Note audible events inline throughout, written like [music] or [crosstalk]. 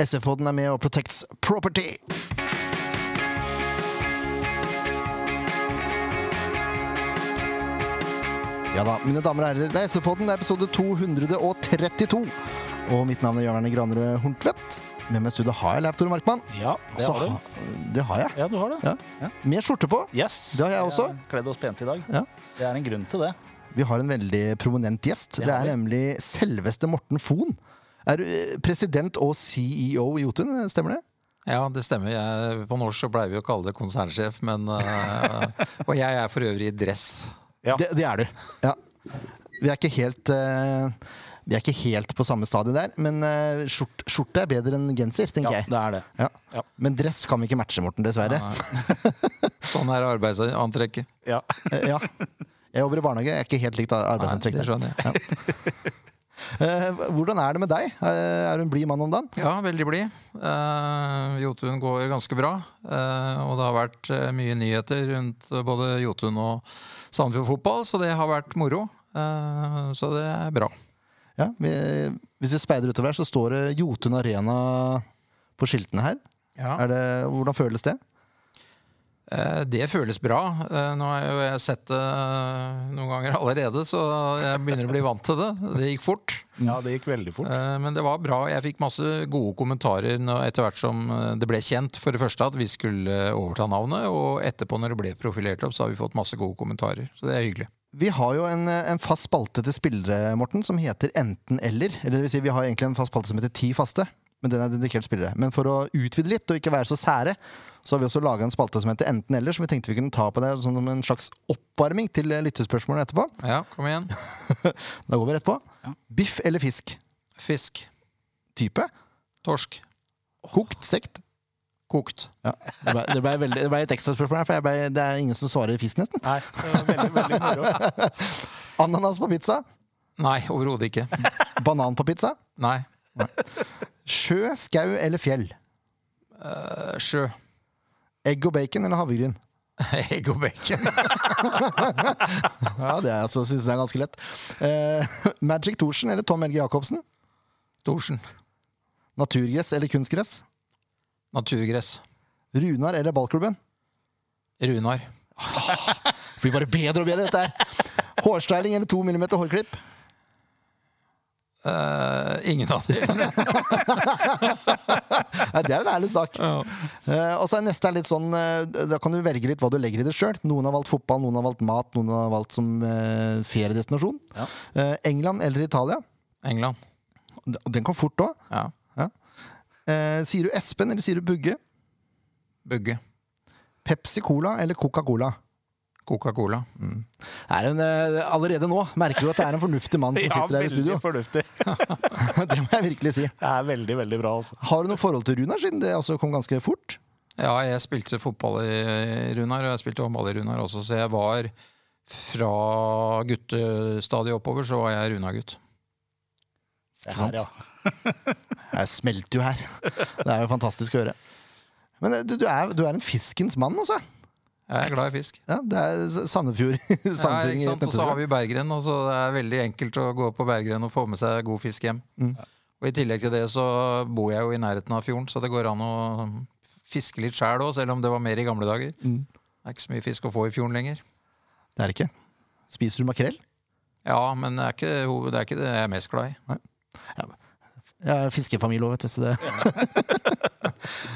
SF-podden er med og protects property. Ja da, mine damer og herrer, det er SV-podden, det er episode 232. Og mitt navn er Jørn Erne Granerød Horntvedt. Med meg i studio har jeg Leif Tore Markmann. Ja, det Så har du. ha- Det har jeg. Ja, du har det. Ja. Med skjorte på. Yes. Det har jeg også. Vi Kledd oss pent i dag. Ja. Det er en grunn til det. Vi har en veldig prominent gjest. Det Det er nemlig selveste Morten Fohn. Er du eh, president og CEO i Jotun, stemmer det? Ja, det stemmer. Jeg, på norsk så pleier vi å kalle det konsernsjef, men øh, [laughs] Og jeg er for øvrig i dress. Ja. Det, det er du. Ja. Vi er ikke helt uh, Vi er ikke helt på samme stadie der, men uh, skjort, skjorte er bedre enn genser, tenker Ja, jeg. det er det. Ja. Ja. Men dress kan vi ikke matche, Morten, dessverre. [laughs] Sånn er arbeidsantrekket. Ja. Eh, ja. Jeg jobber i barnehage, jeg er ikke helt likt arbeidsantrekket. Nei, det skjønner jeg. Eh, hvordan er det med deg? Eh, er du en blid mann om dagen? Ja, veldig blid. Uh, Jotun går ganske bra. eh, og det har vært eh, mye nyheter rundt eh, både Jotun og Sandefjord fotball, så det har vært moro. Eh, så det er bra. Ja, vi, hvis vi speider utover her, så står det Jotun Arena på skiltene her. Ja. Er det, hvordan føles det? Eh, Det føles bra. Eh, Nå har jo jeg sett det noen ganger allerede, så jeg begynner å bli vant til det. Det gikk fort. ja, det gikk veldig fort. Eh, Men det var bra. Jeg fikk masse gode kommentarer etter hvert som eh, det ble kjent. For det første at vi skulle overta navnet, og etterpå når det ble profilert opp, så har vi fått masse gode kommentarer. Så det er hyggelig. Vi har jo en, en fast spalte til spillere, Morten, som heter Enten-eller. Eller det vil si, vi har egentlig en fast spalte som heter Ti faste, men den er dedikert spillere. Men for å utvide litt og ikke være så sære, så har vi også laga en spalte som heter Enten-eller, som vi tenkte vi kunne ta på det som en slags oppvarming til eh, lyttespørsmålene etterpå. Ja, kom igjen. [laughs] Da går vi rett på. Ja. Biff eller fisk? Fisk. Type? Torsk. Kokt? Stekt? Kokt. Ja. Det ble, det ble, veldig, det ble et ekstraspørsmål her, for jeg ble, det er ingen som svarer fisk, nesten. Nei, det var veldig, veldig moro. [laughs] Ananas på pizza? Nei, overhodet ikke. Banan på pizza? Nei. Nei. Sjø, skau eller fjell? Uh, sjø. Egg og bacon eller havregryn? [laughs] Egg og bacon. [laughs] Ja, det altså, synes jeg er ganske lett. Uh, Magic Thorsen eller Tom Helge Jacobsen? Torsen. Naturgress eller kunstgress? Naturgress. Runar eller ballklubben? Runar. Det [laughs] blir bare bedre og bedre, dette her. Hårstyling eller to millimeter hårklipp? Eh, ingen av dem. [laughs] Nei, det er en ærlig sak. Ja. Uh, og så er neste er litt sånn uh, Da kan du velge litt hva du legger i det sjøl. Noen har valgt fotball, noen har valgt mat, noen har valgt som feriedestinasjon. Ja. Eh, England eller Italia? England. Den kom fort òg. Ja. Eh, sier du Espen eller sier du Bugge? Bugge. Pepsi Cola eller Coca-Cola? Coca-Cola. Mm. eh, allerede nå merker du at det er en fornuftig mann som [laughs] Ja, her i studio. fornuftig. [laughs] Det må jeg virkelig si. Det er veldig, veldig bra, altså. Har du noe forhold til Runar, siden det også kom ganske fort? Ja, jeg spilte fotball i Runar, og jeg spilte håndball i Runar også, så jeg var fra guttestadiet oppover, så var jeg Runar-gutt. Ikke sant? ja. Jeg smelter jo her. Det er jo fantastisk å høre. Men eh, du, du, er, du er en fiskens mann, altså. Jeg er glad i fisk. Ja, det er Sandefjord. Sandefjord. [laughs] Ja? Og så har vi Berggren, og så det er veldig enkelt å gå på Berggren og få med seg god fisk hjem. Mm. Og I tillegg til det så bor jeg jo i nærheten av fjorden, så det går an å fiske litt sjæl òg, selv om det var mer i gamle dager. Mm. Det er ikke så mye fisk å få i fjorden lenger. Det er det ikke. Spiser du makrell? Ja, men det er ikke det er ikke det jeg er mest glad i. Jeg er fiskefamilie òg, vet du. Så det. [laughs]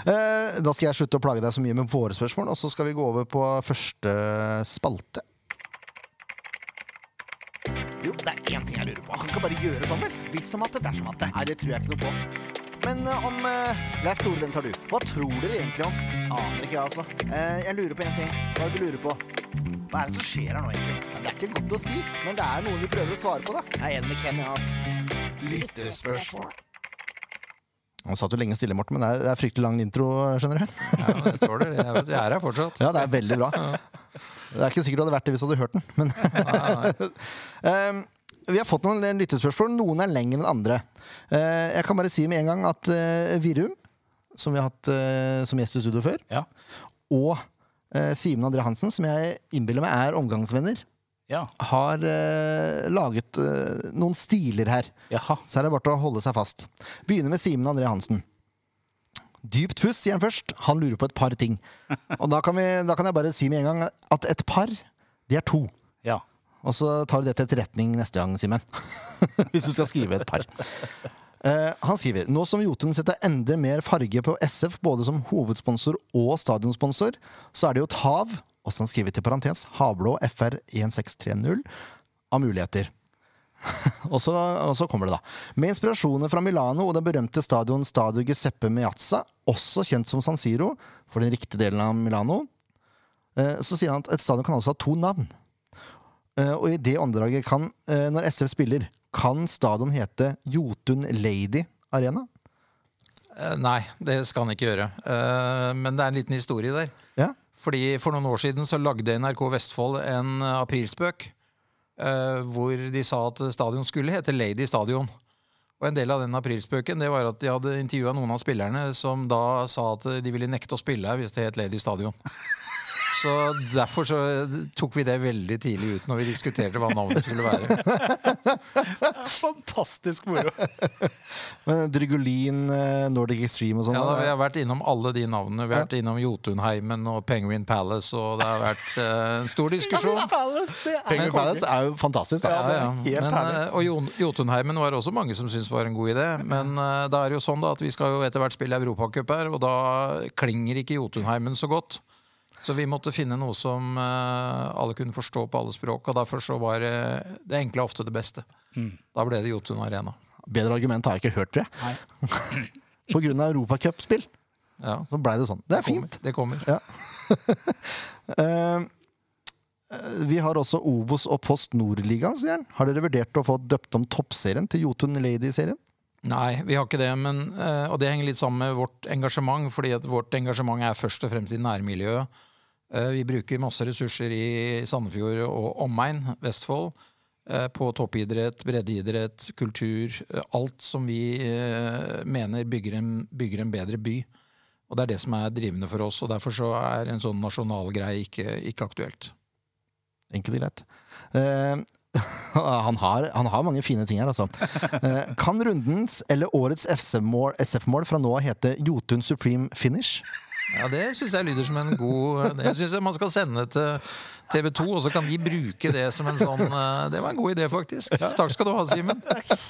Eh, da skal jeg slutte å plage deg så mye med våre spørsmål, og så skal vi gå over på første spalte. Jo, det er én ting jeg lurer på. Han kan bare gjøre sånn, vel? Hvis som at det, dersom at det. Nei, det tror jeg ikke noe på. Men eh, om uh, Leif Tore, den tar du. Hva tror dere egentlig om? Aner ikke, jeg, altså. Uh, jeg lurer på én ting. Hva er det du lurer på? Hva er det som skjer her nå, egentlig? Ja, det er ikke godt å si, men det er noen vi prøver å svare på, da. Jeg er enig med Kenny, altså. Lyttespørsmål. Han satt jo lenge stille, Morten, men det er, fryktelig lang intro, skjønner du. Ja, jeg tåler det. Jeg jeg er her fortsatt. Ja, det er veldig bra. Det er ikke sikkert du hadde vært det hvis du hadde hørt den, men Nei, nei. Um, [laughs] vi har fått noen lyttespørsmål. Noen er lengre enn andre. Uh, jeg kan bare si med en gang at uh, Virum, som vi har hatt uh, som gjest i studio før, Ja. og uh, Simen André Hansen, som jeg innbiller meg er omgangsvenner, Ja. har uh, laget uh, noen stiler her. Jaha. Så er det bare til å holde seg fast. Begynner med Simen André Hansen. Dypt pust, sier han først. Han lurer på et par ting. [laughs] Og da kan, vi, da kan jeg bare si med en gang at et par, det er to. Ja. Og så tar du det til etterretning neste gang, Simen. [laughs] Hvis du skal skrive et par. Eh, han skriver nå som Jotun setter enda mer farge på SF både som hovedsponsor og stadionsponsor, så er det jo et hav, og så han skriver til parentes, havblå FR 1630, av muligheter. [laughs] og, så, og så kommer det, da. Med inspirasjoner fra Milano og den berømte stadion Stadio Giuseppe Meazza, også kjent som San Siro, for den riktige delen av Milano, eh, så sier han at et stadion kan også ha to navn. Eh, og i det åndedraget kan, eh, når SF spiller, kan stadion hete Jotun Lady Arena? Nei, det skal han ikke gjøre. Men det er en liten historie der. Fordi For noen år siden så lagde NRK Vestfold en eh, aprilspøk eh, hvor de sa at stadion skulle hete Lady Stadion. Og En del av den aprilspøken det var at de hadde intervjua noen av spillerne som da sa at de ville nekte å spille her hvis det het Lady Stadion. Så Derfor så tok vi det veldig tidlig ut når vi diskuterte hva navnet skulle være. [laughs] Fantastisk moro. [laughs] Men Drygolin, eh, Nordic Extreme og sånn? Ja, da, Vi har vært innom alle de navnene. Vi har vært innom Jotunheimen og Penguin Palace, og det har vært en en stor [laughs] diskusjon. Palace, det er Penguin Palace er jo fantastisk, da. Ja, ja. Men, eh, og Jotunheimen var også mange som syntes var en god idé. Men uh, da er det jo sånn da at vi skal jo etter hvert spille Europacup her, og da klinger ikke Jotunheimen så godt. Så vi måtte finne noe som eh, alle kunne forstå på alle språk, og derfor så var det det enkle ofte det beste. Mm. Da ble det Jotun Arena. Bedre argument har jeg ikke hørt, tror jeg. [laughs] På grunn av Europacupspill. Ja, Så blei det sånn. Det er kommer. fint. Det kommer. [laughs] Eh, vi har også Obos og Post Nord-ligaen, sier han. Har dere vurdert å få døpt om toppserien til Jotun Lady-serien? Nei, vi har ikke det. Men, eh, og det henger litt sammen med vårt engasjement. fordi at vårt engasjement er først og fremst i nærmiljøet. Eh, vi bruker masse ressurser i Sandefjord og omegn, Vestfold. eh, På toppidrett, breddeidrett, kultur. eh, Alt som vi mener bygger en, bygger en bedre by. Og det er det som er drivende for oss. og Derfor så er en sånn nasjonal greie ikke, ikke aktuelt. Enkelt og greit. Uh... [laughs] han, har, han har mange fine ting her, altså. Eh, kan rundens eller årets SF-mål SF-mål fra nå av hete Jotun Supreme Finish? Ja, Det syns jeg lyder som en god Det syns jeg man skal sende til TV 2, og så kan de bruke det som en sånn eh, Det var en god idé, faktisk. Takk skal du ha, Simen.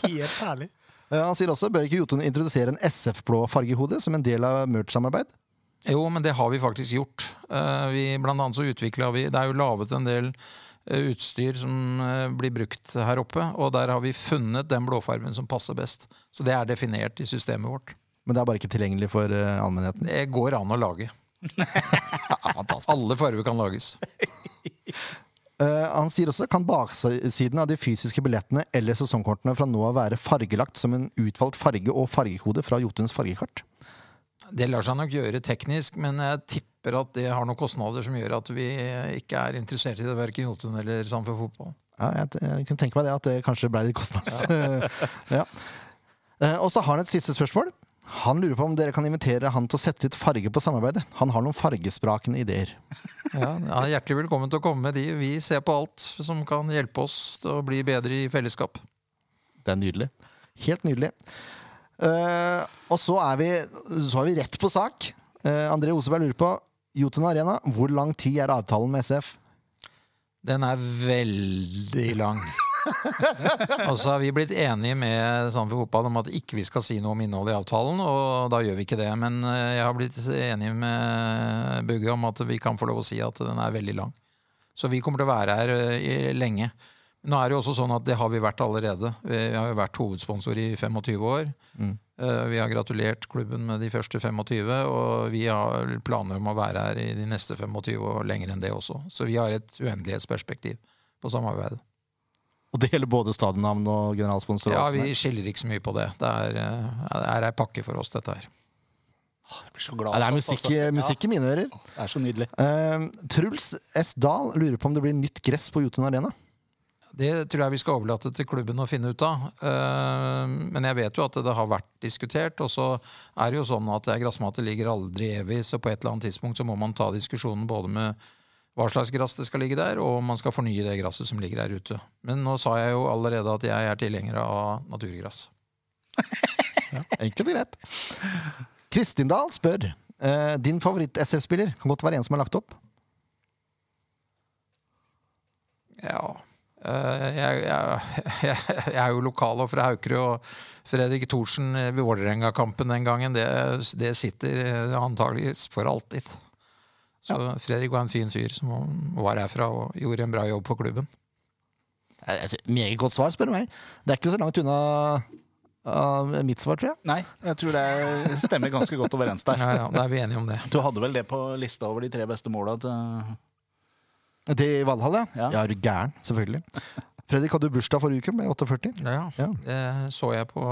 Helt herlig. Eh, han sier også bør ikke Jotun introdusere en SF-blå fargehode som en del av merch-samarbeid? Jo, men det har vi faktisk gjort. Eh, Vi, blant annet så utvikla vi Det er jo laget en del eh, utstyr som eh, blir brukt her oppe, og der har vi funnet den blåfargen som passer best. Så det er definert i systemet vort. Men det er bare ikke tilgjengelig for uh, allmennheten. Det går an å lage. [laughs] Alle farger kan lages. Uh, [laughs] han sier også kan baksiden av de fysiske billettene eller sesongkortene fra nå av være fargelagt som en utvalgt farge og fargekode fra Jotuns fargekart. Det lar seg nok gjøre teknisk, men jeg tipper at det har noen kostnader som gjør at vi ikke er interessert i det, verken Jotun eller Samfunn Fotball. Ja, jeg, jeg kunne tenke meg det, at det kanskje ble litt kostnads... ja. [laughs] Eh, og så har han et siste spørsmål. Han lurer på om dere kan invitere han til å sette litt farge på samarbeidet. Han har noen fargesprakende ideer. Ja, ja, hjertelig velkommen til å komme med de. Vi ser på alt som kan hjelpe oss til å bli bedre i fellesskap. Det er nydelig. Helt nydelig. Uh, og så er, vi, så er vi rett på sak. Uh, André Oseberg lurer på Jotun Arena, hvor lang tid er avtalen med SF? Den er veldig lang. [laughs] og så har vi blitt enige med Sandefjord Fotball om at ikke vi skal si noe om innholdet i avtalen, og da gjør vi ikke det. Men eh, jeg har blitt enig med Bugge om at vi kan få lov å si at den er veldig lang. Så vi kommer til å være her eh, lenge. Nå er det jo også sånn at det har vi vært allerede. Vi har jo vært hovedsponsor i 25 år. Mm. Eh, Vi har gratulert klubben med de første 25, og vi har planer om å være her i de neste 25 og lenger enn det også. Så vi har et uendelighetsperspektiv på samarbeidet. Og det gjelder både stadionnavn og generalsponsor? Ja, vi er. skiller ikke så mye på det. Det er, eh, er ei pakke for oss, dette her. Jeg blir så glad. Ja, det er musikk, altså. musikk i mine ører. Ja, det er så nydelig. Uh, Truls S. Dahl lurer på om det blir nytt gress på Jotun Arena. Det tror jeg vi skal overlate til klubben å finne ut av. Eh, Men jeg vet jo at det har vært diskutert. Og så er det jo sånn at gressmatte ligger aldri evig, så på et eller annet tidspunkt så må man ta diskusjonen både med hva slags gress det skal ligge der, og om man skal fornye det gresset som ligger der ute. Men nå sa jeg jo allerede at jeg er tilhenger av naturgress. [laughs] Enkelt og greit. Kristin Dahl spør uh, Din favoritt-SF-spiller kan godt være en som er lagt opp. Ja. Eh, Jeg, jeg, jeg, [laughs] jeg er jo lokal og fra Haukerud, og Fredrik Thorsen ved Vålerenga-kampen den gangen, det, det sitter eh, antageligvis for alltid. Så Fredrik var en fin fyr som var herfra og gjorde en bra jobb for klubben. Eh, altså, Meget godt svar, spør du meg. Det er ikke så langt unna uh, mitt svar, tror jeg. Nei, jeg tror det stemmer ganske godt overens der. Ja, ja, Da er vi enige om det. Du hadde vel det på lista over de tre beste måla til Til Valhall, ja. Ja. Ja, er du gæren? Selvfølgelig. Fredrik hadde du bursdag forrige uke, ble 48. Ja, Ja. Det så jeg på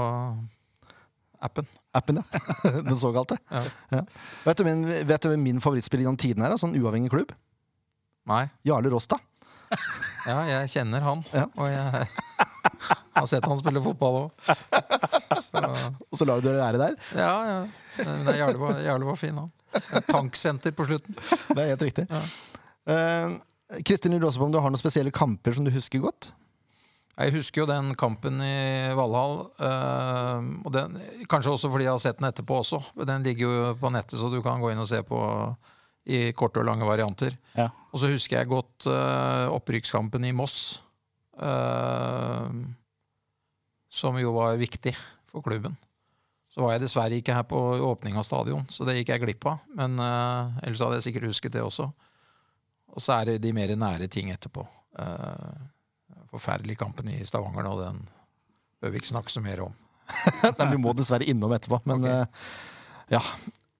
appen. Appen, ja. [laughs] Den såkalte. Ja. Ja. Vet, du, min, hvem min favorittspiller gjennom tidene er? Sånn uavhengig klubb? Nei. Jarle Rosta. Ja, jeg kjenner han. Ja. Og jeg [laughs] har sett han spille fotball òg. Og så lar du det være der. Ja, ja. Nei, Jarle, var, Jarle var fin, han. Tanksenter på slutten. Det er helt riktig. Ja. Uh, Kristin lurer også på om du har noen spesielle kamper som du husker godt? Jeg husker jo den kampen i Valhall. øh, og den, kanskje også fordi jeg har sett den etterpå også. Den ligger jo på nettet, så du kan gå inn og se på i korte og lange varianter. Ja. Og så husker jeg godt øh, opprykkskampen i Moss. øh, som jo var viktig for klubben. Så var jeg dessverre ikke her på åpning av stadion, så det gikk jeg glipp av. Men øh, ellers hadde jeg sikkert husket det også. Og så er det de mer nære ting etterpå. Uh, forferdelige kampen i Stavanger nå, den bør vi ikke snakke så mer om. [laughs] Nei, vi må dessverre innom etterpå, men okay. eh, ja.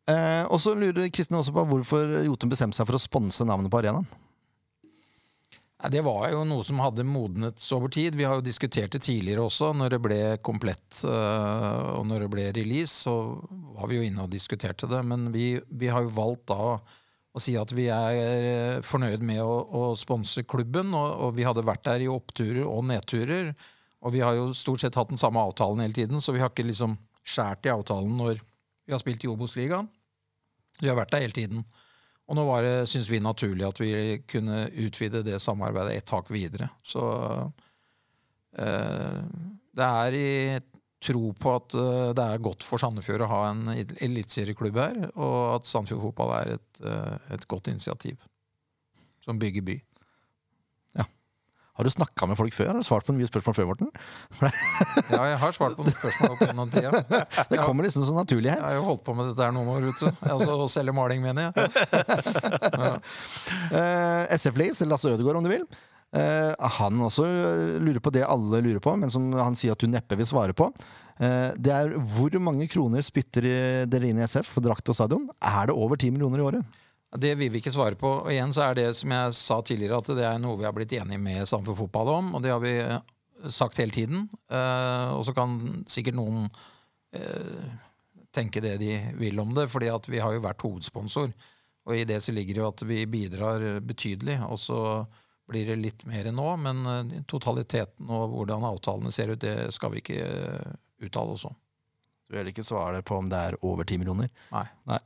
Eh, og så lurer Kristin også på hvorfor Jotun bestemte seg for å sponse navnet på arenaen. Det var jo noe som hadde modnet over tid. Vi har jo diskutert det tidligere også. Når det ble komplett øh, og når det ble release, så var vi jo inne og diskuterte det. Men vi, vi har jo valgt da å si at vi er øh, fornøyd med å, å sponse klubben. Og, og vi hadde vært der i oppturer og nedturer. Og vi har jo stort sett hatt den samme avtalen hele tiden, så vi har ikke liksom skjært i avtalen når vi har spilt i Obos-ligaen. Så vi har vært der hele tiden. Og nå var det, syns vi, naturlig at vi kunne utvide det samarbeidet et tak videre. Så øh, det er i tro på at eh, det er godt for Sandefjord å ha en el- eliteserieklubb her, og at Sandefjord fotball er et, eh, et godt initiativ som bygger by. Har du snakka med folk før? Har du svart på mye spørsmål før, Morten? [laughs] Ja, jeg har svart på noen spørsmål opp gjennom tida. [laughs] Det kommer liksom så naturlig her. Jeg har jo holdt på med dette her noen år, vet du. Altså å selge maling, mener jeg. [laughs] Ja. Uh, SF-Lace, Lasse Ødegaard om du vil. Eh, han også lurer på det alle lurer på, men som han sier at du neppe vil svare på. Eh, det er hvor mange kroner spytter dere inn i SF for drakt og stadion? Er det over 10 millioner i året? Det vil vi ikke svare på. Og igjen så er det som jeg sa tidligere, at det er noe vi har blitt enige med Samfunn Fotball om, og det har vi eh, sagt hele tiden. Eh, og så kan sikkert noen tenke det de vil om det, fordi at vi har jo vært hovedsponsor. Og i det så ligger det jo at vi bidrar betydelig, og så blir det litt mer nå. Men eh, totaliteten og hvordan avtalene ser ut, det skal vi ikke eh, uttale oss om. Du vil ikke svare på om det er over 10 millioner? Nei.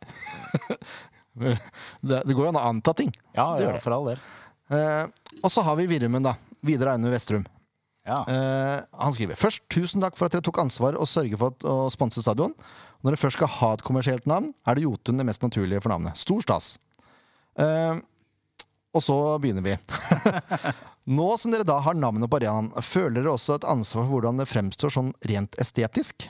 [laughs] det, det går jo an å anta ting. Ja, Det gjør det. for all del. Eh, og så har vi Virmen, da. Vidar Aune Vestrum. Ja. Eh, han skriver først tusen takk for at dere tok ansvar og sørger for at, å sponse stadion. Når dere først skal ha et kommersielt navn, er det Jotun det mest naturlige for navnet. Stor stas. Eh, og så begynner vi. [laughs] Nå som dere da har navnet på arenaen, føler dere også et ansvar for hvordan det fremstår sånn rent estetisk?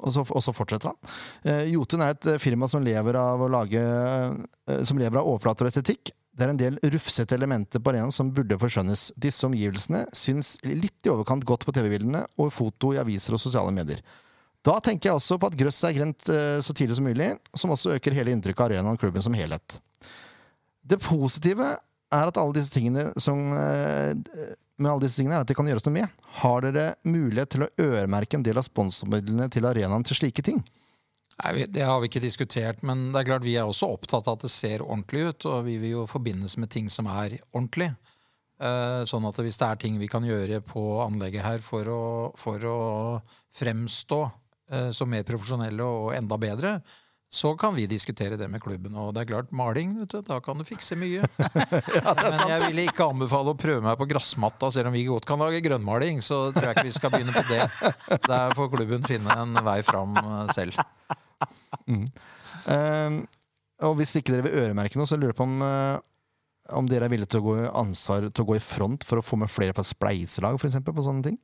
Og så, og så fortsetter han. Eh, Jotun er et firma som lever av å lage eh, Som lever av overflater og estetikk. Det er en del rufsete elementer på arenaen som burde forskjønnes. Disse omgivelsene syns litt i overkant godt på TV-bildene og foto i aviser og sosiale medier. Da tenker jeg også på at grøss er grønt eh, så tidlig som mulig, som også øker hele inntrykket av arenaen og klubben som helhet. Det positive er at alle disse tingene som eh, med alle disse tingene er at det kan gjøres noe med. Har dere mulighet til å øremerke en del av sponsormidlene til arenaen til slike ting? Nei, Det har vi ikke diskutert, men det er klart vi er også opptatt av at det ser ordentlig ut. Og vi vil jo forbindes med ting som er ordentlig. Eh, Sånn at hvis det er ting vi kan gjøre på anlegget her for å, for å fremstå eh, som mer profesjonelle og enda bedre, så kan vi diskutere det med klubben. Og det er klart, maling, vet du, da kan du fikse mye. [laughs] [laughs] Men jeg ville ikke anbefale å prøve meg på gressmatta, selv om vi godt kan lage grønnmaling. Så tror jeg ikke vi skal begynne på det. Der får klubben finne en vei fram selv. selv. Um, og hvis ikke dere vil øremerke noe, så lurer jeg på om, eh, om dere er villige til å gå ansvar til å gå i front for å få med flere på et spleiselag, for eksempel, på sånne ting?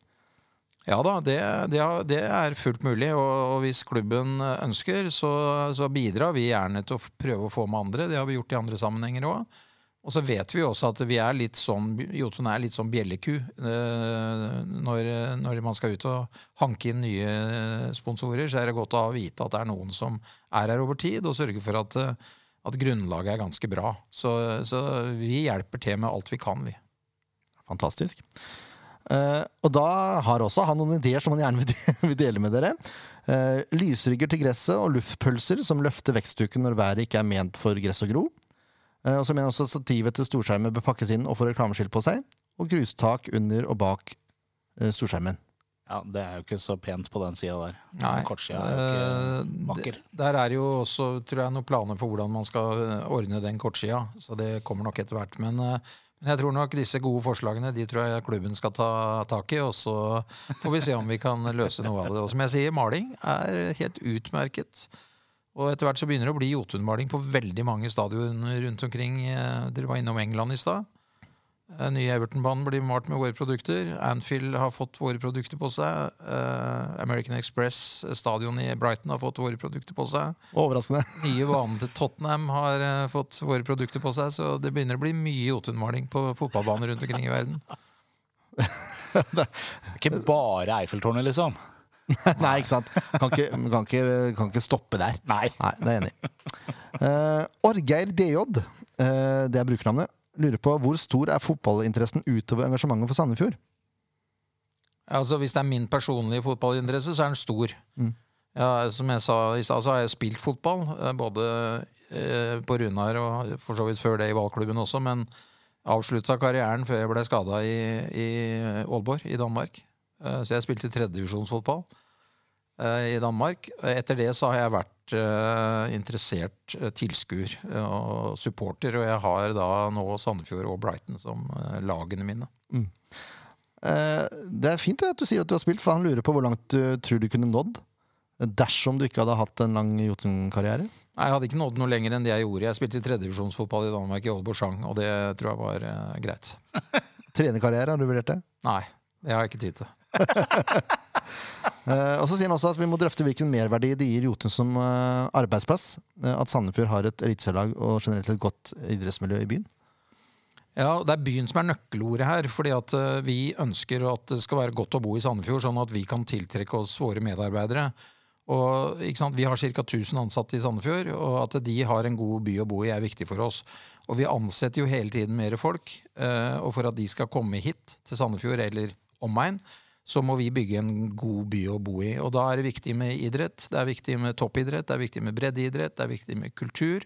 Ja da, det, det, det er fullt mulig. Og, og hvis klubben ønsker, så, så bidrar vi gjerne til å prøve å få med andre. Det har vi gjort i andre sammenhenger òg. Og så vet vi også at vi er litt sånn, Jotun er litt sånn bjelleku eh, når, når man skal ut og hanke inn nye sponsorer. Så er det godt å vite at det er noen som er her over tid, og sørge for at, at grunnlaget er ganske bra. Så, så vi hjelper til med alt vi kan, vi. Fantastisk. Eh, og da har også han noen ideer som han gjerne vil, de- [laughs] vil dele med dere. Eh, lysrygger til gresset og luftpølser som løfter vekstduken når været ikke er ment for gress og gro. Eh, og så mener han også stativet til storskjermen bør pakkes inn og få reklameskilt på seg. Og grustak under og bak storskjermen. Ja, Det er jo ikke så pent på den sida der. Nei. Kortsida er jo ikke vakker. Der er jo også tror jeg, noen planer for hvordan man skal ordne den kortsida. Så det kommer nok etter hvert. Men, eh, men jeg tror nok disse gode forslagene de tror jeg klubben skal ta tak i. Og så får vi se om vi kan løse noe av det. Og som jeg sier, maling er helt utmerket. Og etter hvert så begynner det å bli Jotun-maling på veldig mange stadioner rundt omkring. Eh, Dere var innom England i stad. Eh, Nye Everton-banen blir malt med våre produkter. Anfield har fått våre produkter på seg. Eh, American Express, stadionet stadion i Brighton, har fått våre produkter på seg. Overraskende. [laughs] Nye banen til Tottenham har eh, fått våre produkter på seg. Så det begynner å bli mye Jotun-maling på fotballbaner rundt omkring i verden. Ikke bare Eiffeltårnet, liksom. [laughs] Nei, ikke sant. Kan ikke, kan ikke, kan ikke stoppe der. Nei. Nei, det er jeg enig i. Uh, Orgeir DJ, uh, det er brukernavnet, lurer på hvor stor er fotballinteressen utover engasjementet for Sandefjord? Altså, hvis det er min personlige fotballinteresse, så er den stor. Mm. Ja, som jeg sa i stad, så har jeg spilt fotball. eh, Både eh, på Runar og for så vidt før det i valgklubben også. Men avslutta karrieren før jeg ble skada i, i Aalborg i Danmark. Eh, så jeg spilte tredjedivisjonsfotball eh, i Danmark. Etter det så har jeg vært interessert eh, tilskuer eh, og supporter. Og jeg har da nå Sandefjord og Brighton som eh, lagene mine. Eh, det er fint at du sier at du har spilt, for han lurer på hvor langt du tror du kunne nådd dersom du ikke hadde hatt en lang Jotun-karriere. Nei, Jeg hadde ikke nådd noe lenger enn det jeg gjorde. Jeg spilte i tredjevisjonsfotball i Danmark, i Aalborg og det tror jeg var uh, greit. [laughs] Trenerkarriere, har du vurdert det? Nei, det har jeg ikke tid til. [laughs] Eh, og så sier han også at vi må drøfte hvilken merverdi det gir Jotun som eh, arbeidsplass. eh, at Sandefjord har et eliteserielag og generelt et godt idrettsmiljø i byen. Ja, Det er byen som er nøkkelordet her. fordi at Vi ønsker at det skal være godt å bo i Sandefjord, sånn at vi kan tiltrekke oss våre medarbeidere. Og? Vi har ca. 1000 ansatte i Sandefjord, og at de har en god by å bo i, er viktig for oss. Og vi ansetter jo hele tiden mer folk, og for at de skal komme hit til Sandefjord eller omegn, så må vi bygge en god by å bo i. Og da er det viktig med idrett, det er viktig med toppidrett, det er viktig med breddeidrett, det er viktig med kultur.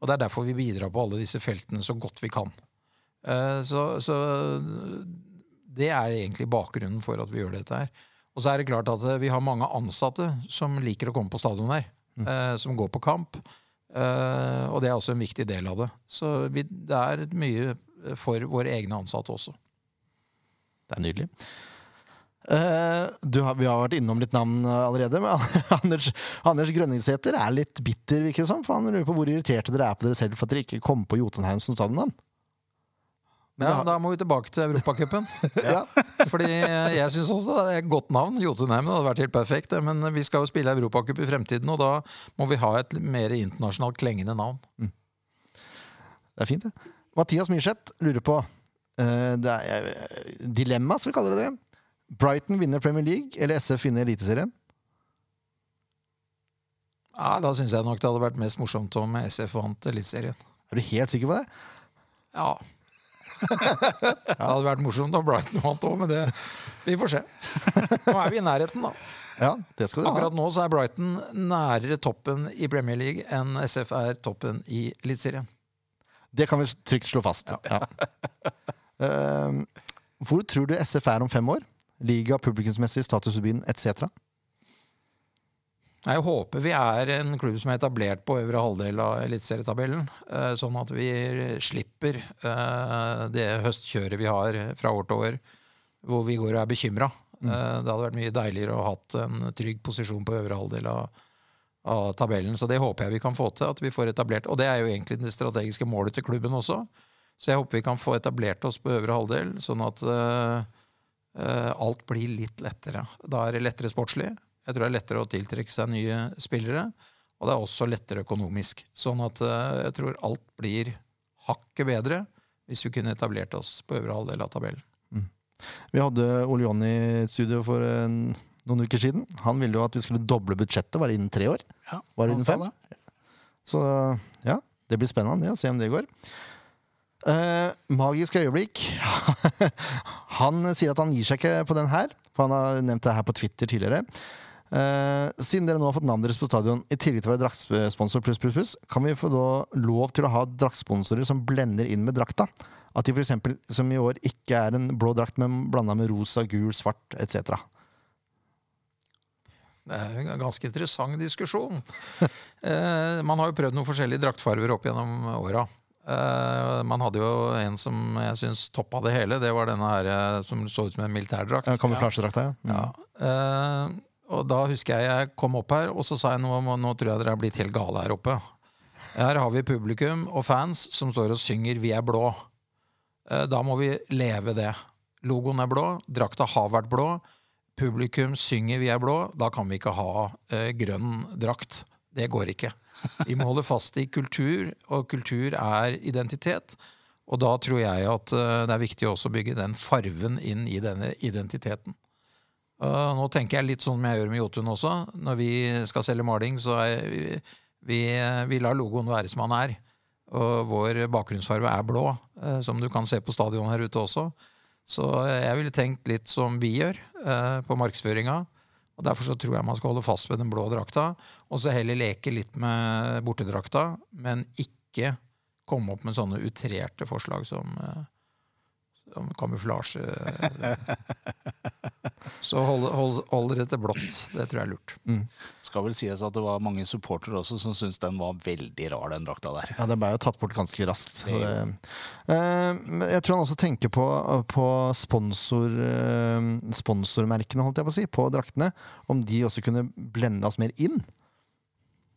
Og det er derfor vi bidrar på alle disse feltene så godt vi kan. Eh, Så, så det er egentlig bakgrunnen for at vi gjør dette her. Og så er det klart at eh, vi har mange ansatte som liker å komme på stadion her. Mm. Som går på kamp. Eh, Og det er også en viktig del av det. Så vi, det er mye for våre egne ansatte også. Det er nydelig. Eh, du har, vi har vært innom litt navn eh, allerede, men [laughs] Anders, Anders Grønningsæter er litt bitter, virker det som. For han lurer på hvor irriterte dere er på dere selv for at dere ikke kom på Jotunheim som stadionnavn. Men Ja, da må vi tilbake til Europacupen. [laughs] Ja. [laughs] Fordi jeg syns også det er et godt navn. Jotunheim hadde vært helt perfekt. Men vi skal jo spille Europacup i fremtiden, og da må vi ha et mer internasjonalt klengende navn. Det er fint, det. Mathias Myrseth lurer på uh, det er, Dilemma, skal vi kalle det det. Brighton vinner Premier League, eller SF vinner Eliteserien? Ja, Da syns jeg nok det hadde vært mest morsomt om SF vant Eliteserien. Er du helt sikker på det? Ja. [laughs] Det hadde vært morsomt om Brighton vant òg, men det, vi får se. Nå er vi i nærheten, da. Ja, det skal du ha. Akkurat nå så er Brighton nærere toppen i Premier League enn SF er toppen i Eliteserien. Det kan vi trygt slå fast. Ja. [laughs] Eh, hvor tror du SF er om fem år? Liga, publikumsmessig, status i byen etc.? Jeg håper vi er en klubb som er etablert på øvre halvdel av eliteserietabellen. eh, Sånn at vi slipper eh, det høstkjøret vi har fra år til år, hvor vi går og er bekymra. Det hadde vært mye deiligere å ha hatt en trygg posisjon på øvre halvdel av, av tabellen. Så det håper jeg vi kan få til. at vi får etablert, Og det er jo egentlig det strategiske målet til klubben også. Så jeg håper vi kan få etablert oss på øvre halvdel, sånn at alt blir litt lettere. Da er det lettere sportslig. Jeg tror det er lettere å tiltrekke seg nye spillere. Og det er også lettere økonomisk. Sånn at uh, jeg tror alt blir hakket bedre hvis vi kunne etablert oss på øvre halvdel av tabellen. Vi hadde Ole Jonny i studio for en, noen uker siden. Han ville jo at vi skulle doble budsjettet bare innen tre år. Ja, Var det innen fem? det. Så ja, det blir spennende å se om det går. Eh, magisk øyeblikk. [laughs] han sier at han gir seg ikke på den her, for han har nevnt det her på Twitter tidligere. Uh, siden dere nå har fått navnet deres på stadion, i tillegg til å være draktsponsor pluss, pluss, pluss, kan vi få da lov til å ha draktsponsorer som blender inn med drakta? At de eksempel, som i år, ikke er en blå drakt, men blanda med rosa, gul, svart etc. Det er en ganske interessant diskusjon. uh, [laughs] man har jo prøvd noen forskjellige draktfarver opp gjennom åra. Eh, man hadde jo en som jeg syns toppa det hele. Det var denne her eh, som så ut som en militærdrakt. Ja, Kamuflasjedrakta, ja. Ja. Uh, og da husker jeg jeg kom opp her, og så sa jeg nå, nå tror jeg dere er blitt helt gale her oppe. Her har vi publikum og fans som står og synger 'Vi er blå'. Uh, Da må vi leve det. Logoen er blå, drakta har vært blå. Publikum synger 'Vi er blå'. Da kan vi ikke ha grønn drakt. Det går ikke. Vi må holde fast i kultur, og kultur er identitet. Og da tror jeg at eh, det er viktig også å bygge den farven inn i denne identiteten. Nå tenker jeg litt sånn som jeg gjør med Jotun også. Når vi skal selge maling, så er vi, vi, vi lar logoen være som han er. Og vår bakgrunnsfarve er blå, eh, som du kan se på stadion her ute også. Så jeg ville tenkt litt som vi gjør eh, på markedsføringa. Og Derfor så tror jeg man skal holde fast ved den blå drakta, og så heller leke litt med bortedrakta, men ikke komme opp med sånne utrerte forslag som, som kamuflasje. [laughs] Så hold, hold, hold dere til blått. Det tror jeg er lurt. Skal vel sies at det var mange supportere også som syntes den var veldig rar, den drakta der. Ja, den ble jo tatt bort ganske raskt. Så det, Eh, jeg tror han også tenker på, på sponsor, eh, sponsormerkene, holdt jeg på å si, på draktene. Om de også kunne blende oss mer inn.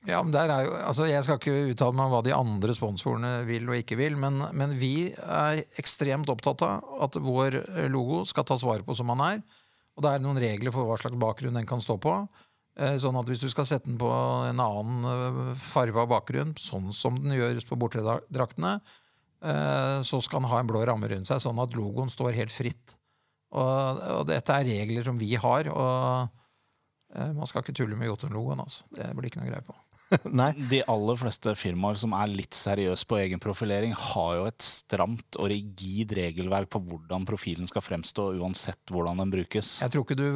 Ja, men der er jo, altså Jeg skal ikke uttale meg om hva de andre sponsorene vil og ikke vil, men, men vi er ekstremt opptatt av at vår logo skal tas vare på som den er. Og det er noen regler for hva slags bakgrunn den kan stå på. Eh, Sånn at Hvis du skal sette den på en annen eh, farve av bakgrunn, sånn som den gjøres på bortedraktene, eh, så skal den ha en blå ramme rundt seg, sånn at logoen står helt fritt. Og, og dette er regler som vi har. og Man skal ikke tulle med Jotun-logoen. altså. Det blir ikke noe greie på. [laughs] De aller fleste firmaer som er litt seriøse på egen profilering, har jo et stramt og rigid regelverk på hvordan profilen skal fremstå, uansett hvordan den brukes. Jeg tror ikke du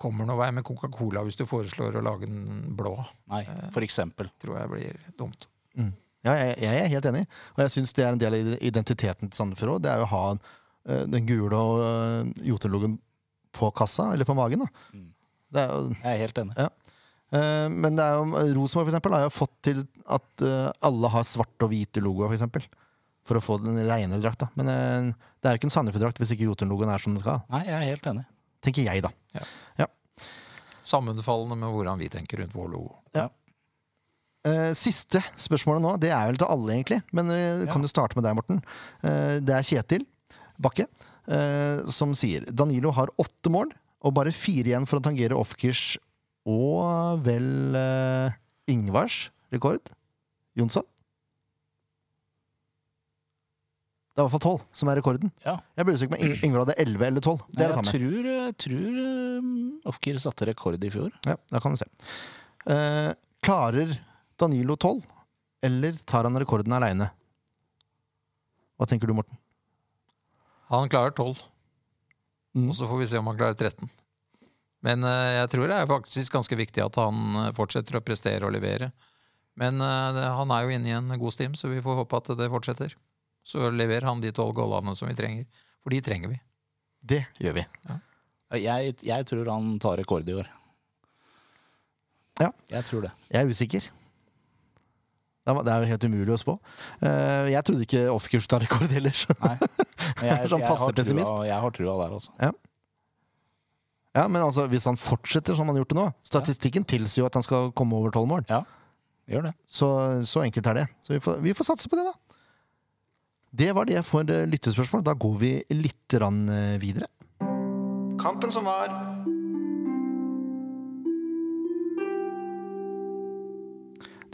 kommer noen vei med Coca-Cola hvis du foreslår å lage den blå. Nei, for eksempel. Det tror jeg blir dumt. Ja, jeg, jeg er helt enig. Og jeg syns det er en del av identiteten til Sandefjord òg. Det er jo å ha eh, den gule og uh, Jotun-logoen på kassa, eller på magen. da. Mm. Det er Jeg er helt enig. Ja. Eh, men det er jo, Rosenborg for eksempel, har jo fått til at eh, alle har svarte og hvite logoer, for eksempel. For å få den renere drakta. Men eh, det er jo ikke en Sandefjord-drakt hvis ikke Jotun-logoen er som den skal. Nei, jeg er helt enig. Tenker jeg, da. Sammenfallende med hvordan vi tenker rundt vår logo. Ja. siste spørsmålet nå, det er vel til alle, egentlig. Men vi kan jo starte med deg, Morten. Eh, det er Kjetil Bakke eh, som sier Danilo har åtte mål og bare fire igjen for å tangere Ofkirs og vel eh, Ingvars rekord. Jonsson? Det er i hvert fall tolv som er rekorden. Ja. Jeg ble usikker på om Ingvar hadde elleve eller tolv. Det er det jeg samme. tror, jeg tror um, Ofkir satte rekord i fjor. Ja, da kan vi se. Eh, klarer Danilo 12, eller tar han rekorden aleine? Hva tenker du, Morten? Han klarer 12, Mm. og så får vi se om han klarer 13. Men eh, jeg tror det er faktisk ganske viktig at han eh, fortsetter å prestere og levere. Men eh, han er jo inne i en god stim, så vi får håpe at det fortsetter. Så leverer han de tolv goalene som vi trenger. For de trenger vi. Det gjør vi. Jeg, jeg tror han tar rekord i år. Ja. Jeg tror det. Jeg er usikker. Det er- jo helt umulig å spå. Eh, jeg trodde ikke Offkurs tar rekord heller. så- Nei. [laughs] Jeg, Jeg, Sånn jeg, har pessimist. trua, jeg har trua der, altså. Ja, men altså, hvis han fortsetter som han har gjort det nå Statistikken tilsier jo at han skal komme over tolv mål. Ja, gjør det. Så, så enkelt er det. Så vi får, vi får satse på det, da. Det var det for eh, lyttespørsmål. Da går vi litt rann, eh, videre. Kampen som var.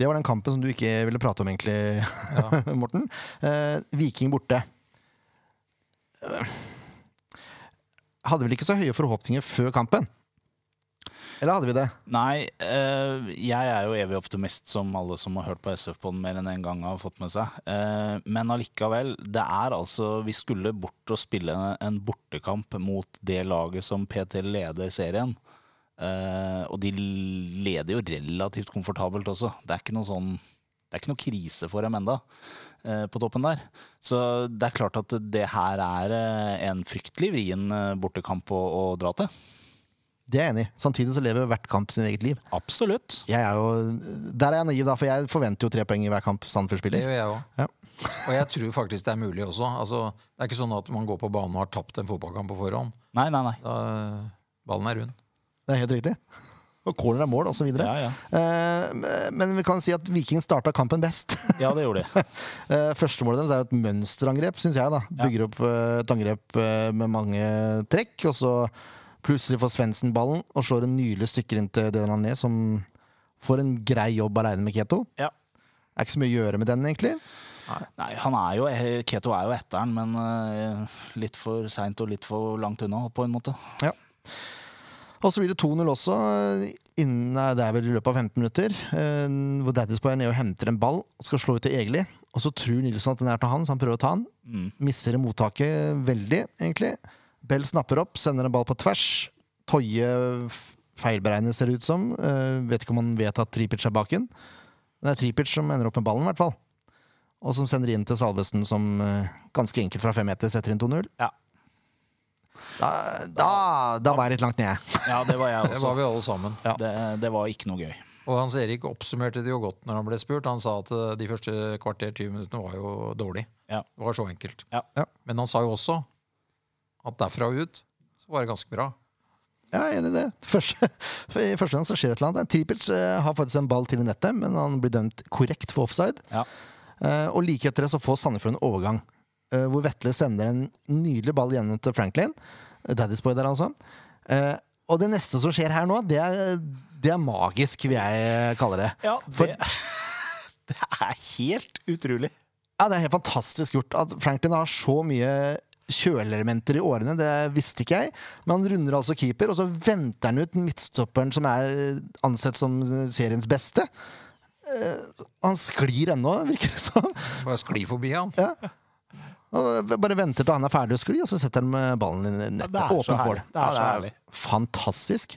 Det var den kampen som du ikke ville prate om, egentlig, [laughs] Morten. Eh, Viking borte. Eh, Hadde vel ikke så høye forhåpninger før kampen? Eller hadde vi det? Nei, øh, jeg er jo evig optimist, som alle som har hørt på SF-poden mer enn én en gang, har fått med seg. Uh, men allikevel, det er altså Vi skulle bort og spille en bortekamp mot det laget som PT leder serien. Uh, og de leder jo relativt komfortabelt også. Det er ikke noe sånn Det er ikke noe krise for dem enda på toppen der. Så det er klart at det her er eh, en fryktelig vrien eh, bortekamp å, å dra til. Det er jeg enig i. Samtidig så lever hvert kamp sin eget liv. Absolutt. Jeg er jo, der er jeg naiv, da, for jeg forventer jo tre poeng i hver kamp Sandefjord Det gjør jeg òg. Ja. Og jeg tror faktisk det er mulig også. Altså, det er ikke sånn at man går på banen og har tapt en fotballkamp på forhånd. Nei, nei, nei. Da, ballen er rund. Det er helt riktig. Og corner er mål, osv. Ja, ja. Eh, men vi kan si at Viking starta kampen best. ja, det gjorde de. [laughs] Eh, Førstemålet deres er jo et mønsterangrep, syns jeg. da Bygger opp eh, et angrep eh, med mange trekk, og så plutselig får Svendsen ballen og slår en nylig stykker inn til Delan ned, som får en grei jobb aleine med Keto. Ja. Er ikke så mye å gjøre med den, egentlig. Nei, han er jo, Keto er jo etteren, men eh, litt for seint og litt for langt unna, på en måte. Og så blir det 2-0 også, eh, innen, det er vel i løpet av 15 minutter. hvor Hvor Daddisboy er nede og henter en ball og skal slå ut til Egeli. Og så tror Nilsson at den er til han, så han prøver å ta den. Mm. Misser mottaket veldig, egentlig. Bell snapper opp, sender en ball på tvers. Toye feilberegner, ser det ut som. Eh, vet ikke om han vet at Tripic er baken. Det er Tripic som ender opp med ballen, i hvert fall. Og som sender inn til Salvesen, som eh, ganske enkelt fra fem meter setter inn 2-0. Ja. Da, da, da var jeg litt langt nede. Ja, det var jeg også. [laughs] Det var vi alle sammen. Det, det var ikke noe gøy. Og Hans Erik oppsummerte det jo godt når han ble spurt. Han sa at eh, de første kvarter 20 minuttene var jo dårlig. Ja. Det var så enkelt. Ja. Ja. Men han sa jo også at derfra og ut så var det ganske bra. Ja, jeg er enig i det. Første, [laughs] for I første gang så skjer et eller annet. Tripic eh, har faktisk en ball til i nettet, men han blir dømt korrekt for offside. Ja. Eh, og like etter det så får Sandefjord en overgang, hvor Vetle sender en nydelig ball gjennom til Franklin. Eh, Daddy's boy der, altså. Eh, og det neste som skjer her nå, det er, det er magisk, vil jeg kalle det. Ja, For- det, [laughs] det er helt utrolig. Ja, Det er helt fantastisk gjort at Franklin har så mye kjølelementer i årene. Det visste ikke jeg. Men han runder altså keeper, og så venter han ut midtstopperen som er ansett som seriens beste. Eh, Han sklir ennå, virker det som. Bare sklir forbi han. Og bare venter til han er ferdig å skli, og så setter han ballen i nettet. det er så herlig. Det er så herlig. fantastisk.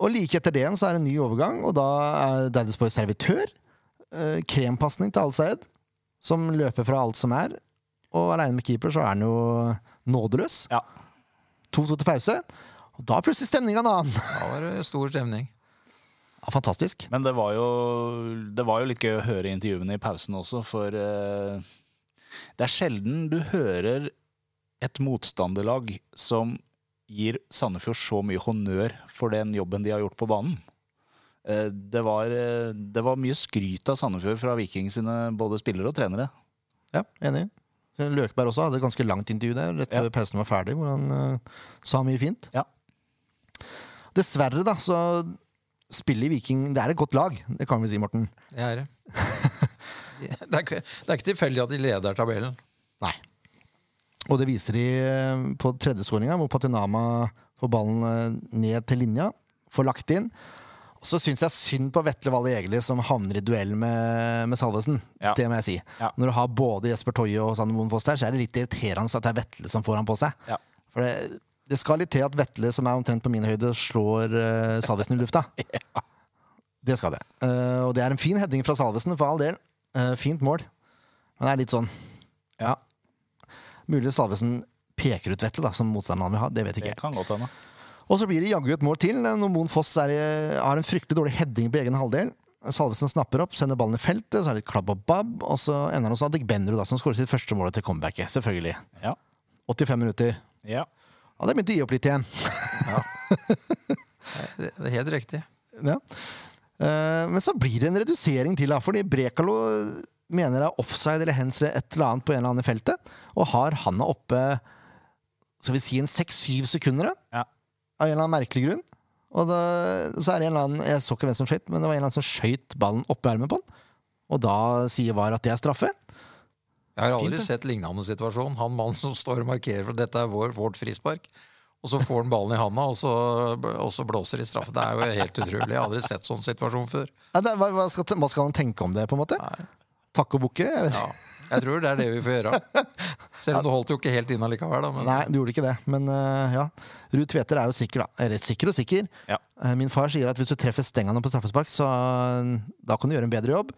Og like etter det igjen så er det en ny overgang, og da er Daddy's Boy servitør. Eh, krempasning til Al-Sayed, som løper fra alt som er. Og aleine med keeper så er han jo nådeløs. Ja. 2-2 til pause. Og da er plutselig stemninga en annen. Da var det stor stemning. Ja, fantastisk. Men det var, jo, det var jo litt gøy å høre intervjuene i pausen også, for eh, det er sjelden du hører et motstanderlag som gir Sandefjord så mye honnør for den jobben de har gjort på banen. Eh, det, var, eh, det var mye skryt av Sandefjord fra Viking sine både spillere og trenere. Ja, enig. Løkberg også hadde et ganske langt intervju der rett før Ja. pausen var ferdig, hvor han uh, sa mye fint. Ja. Dessverre, da, så spiller Viking Det er et godt lag, det kan vi si, Morten. Det er det. [laughs] [laughs] Det er ikke, det er ikke tilfeldig at de leder tabellen. Nei. Og det viser de eh, på tredje skåringa, hvor Patinama får ballen eh, ned til linja, får lagt inn. Og så syns jeg synd på Vetle Valle Egeli, som havner i duell med, med Salvesen. Ja. Det må jeg si. Ja. Når du har både Jesper Toje og Sander Moen Foss der, så er det litt irriterende at det er Vetle som får han på seg. Ja. For det, det skal litt til at Vetle, som er omtrent på min høyde, slår uh, Salvesen i lufta. [laughs] Det skal det. Uh, og det er en fin heading fra Salvesen, for all del. Eh, fint mål. Men det er litt sånn Ja. Mulig Salvesen peker ut Vettel da, som motstanderen han vil ha. Det vet ikke Det jeg. godt. Og så blir det jaggu et mål til når Moen Foss er, har en fryktelig dårlig heading på egen halvdel. Salvesen snapper opp, sender ballen i feltet, så er det litt klabb og babb. Og så ender han hos Adik Benrud, som skårer sitt første mål til comebacket. Selvfølgelig. Ja. 85 minutter. Ja. Og det begynte å gi opp litt igjen. [laughs] Det er helt riktig. Ja. Eh, men så blir det en redusering til, da, fordi Brekalo mener det er offside eller hands eller et eller annet på en eller annen feltet, og har handa oppe skal vi si en seks-syv sekunder, da, Ja. av en eller annen merkelig grunn. Og da, så er det en eller annen, Jeg så ikke hvem som skøyt, men det var en eller annen som skøyt ballen oppi ermet på han. Og da sier VAR at det er straffe. Jeg har aldri Fint, sett lignende situasjon. Han mannen som står og markerer for dette er vår, vårt frispark, og så får han ballen i handa, og så, og så blåser de straffe. Det er jo helt utrolig. Jeg har aldri sett sånn situasjon før. Ja, det, hva, hva, skal, hva skal han tenke om det, på en måte? Nei. Takke og bukke? Jeg. Ja, jeg tror det er det vi får gjøre. Selv om du holdt jo ikke helt inn allikevel. Da, men Nei, du gjorde ikke det. Men uh, ja. Ruud Tveter er jo sikker, da. Eller sikker og sikker. Ja. Eh, min far sier at hvis du treffer stengene på straffespark, så eh, da kan du gjøre en bedre jobb.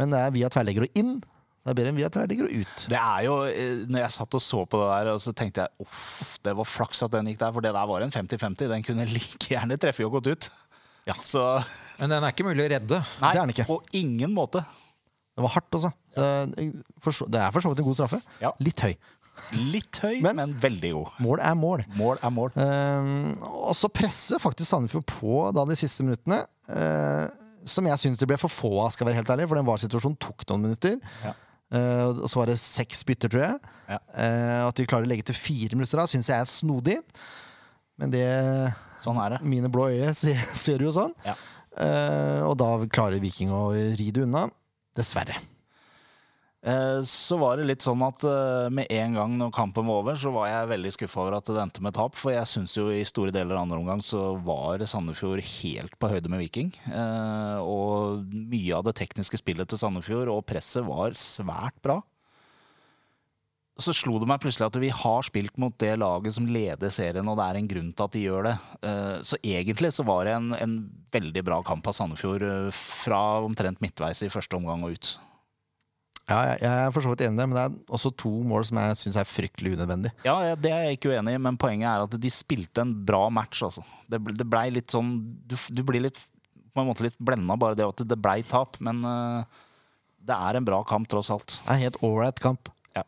Men det er via tverrlegger og inn. Det er bedre enn vi via tverrlegger og ut. Det er jo, eh, når jeg satt og så på det der, og så tenkte jeg uff, det var flaks at den gikk der, for det der var en 50-50. Den kunne like gjerne treffe og gått ut. Ja. [laughs] Så men den er ikke mulig å redde. nei, Det er den ikke. på ingen måte. Det var hardt, altså. Så, eh, det er for så vidt en god straffe. Ja. Litt høy. Litt høy, Men- men, veldig god. Mål er mål. Mål er mål. Uh, og så presser faktisk Sandefjord på da de siste minuttene. Uh, som jeg syns det ble for få av, skal være helt ærlig, for den VAR-situasjonen tok noen minutter. Ja. Eh, og så var det seks bytter, tror jeg. Ja. Eh, at de klarer å legge til fire minutter da, syns jeg er snodig. Men det Sånn er det. mine blå øyne [laughs] ser, ser jo sånn. Ja. Eh, og da klarer Viking å ri det unna. Dessverre. Eh, Så var det litt sånn at eh, med en gang når kampen var over, så var jeg veldig skuffa over at det endte med tap. For jeg syns jo i store deler av andre omgang så var Sandefjord helt på høyde med Viking. Eh, Og mye av det tekniske spillet til Sandefjord og presset var svært bra. Så slo det meg plutselig at vi har spilt mot det laget som leder serien, og det er en grunn til at de gjør det. Så egentlig så var det en, en veldig bra kamp av Sandefjord fra omtrent midtveis i første omgang og ut. Ja, jeg, jeg er for så vidt enig i det, men det er også to mål som jeg syns er fryktelig unødvendig. Ja, det er jeg ikke uenig i, men poenget er at de spilte en bra match. Altså. Det, ble- det blei litt sånn Du, du blir litt på en måte litt blenda bare det at det blei tap, men uh, det er en bra kamp tross alt. Det er en helt ålreit kamp. Ja.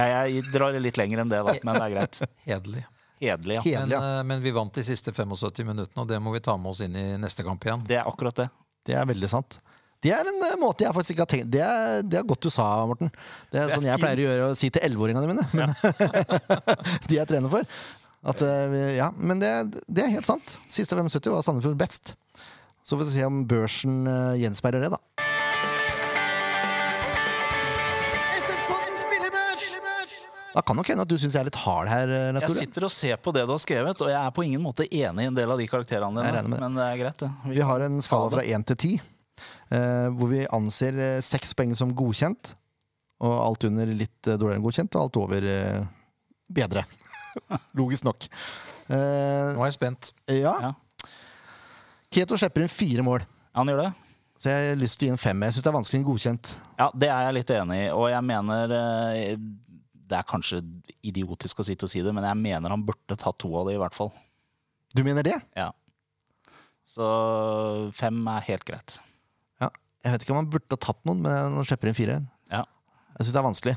Jeg, jeg drar litt lenger enn det, da, men det er greit. [laughs] Hederlig. Hedelig, ja. Men, ja. Men, uh, men vi vant de siste 75 minuttene, og det må vi ta med oss inn i neste kamp igjen. Det er akkurat det. Det er veldig sant. Det er en eh, måte jeg faktisk ikke har tenkt Det er, det er godt du sa, Morten. Det er Det er sånn jeg pleier å gjøre å si til elleveåringene mine. Men [laughs] de jeg trener for. At, eh, ja, men det, det er helt sant. Siste 75 var Sandefjord best. Så får vi se om børsen eh, gjenspeiler det, da. Da kan nok hende at du syns jeg er litt hard her, Natura. Jeg sitter og ser på det du har skrevet, og jeg er på ingen måte enig i en del av de karakterene dine. Men det er greit, det. Vi har en skala fra 1 til 10, eh, hvor vi anser eh, seks poeng som godkjent. Og alt under litt eh, dårligere enn godkjent, og alt over eh, bedre. [laughs] Logisk nok. Eh, Nå er jeg spent. ja. Ja. Keto slipper inn fire mål, Han gjør det? så jeg har lyst til å gi en femmer. Jeg syns det er vanskelig enn en godkjent. Ja, det er jeg litt enig i, og jeg mener eh, Det er kanskje idiotisk å sitte og si det, men jeg mener han burde tatt to av det, i hvert fall. Du mener det? Ja. Så fem er helt greit. Ja. Jeg vet ikke om han burde ha tatt noen, men han slipper inn fire. Ja. Jeg syns det er vanskelig.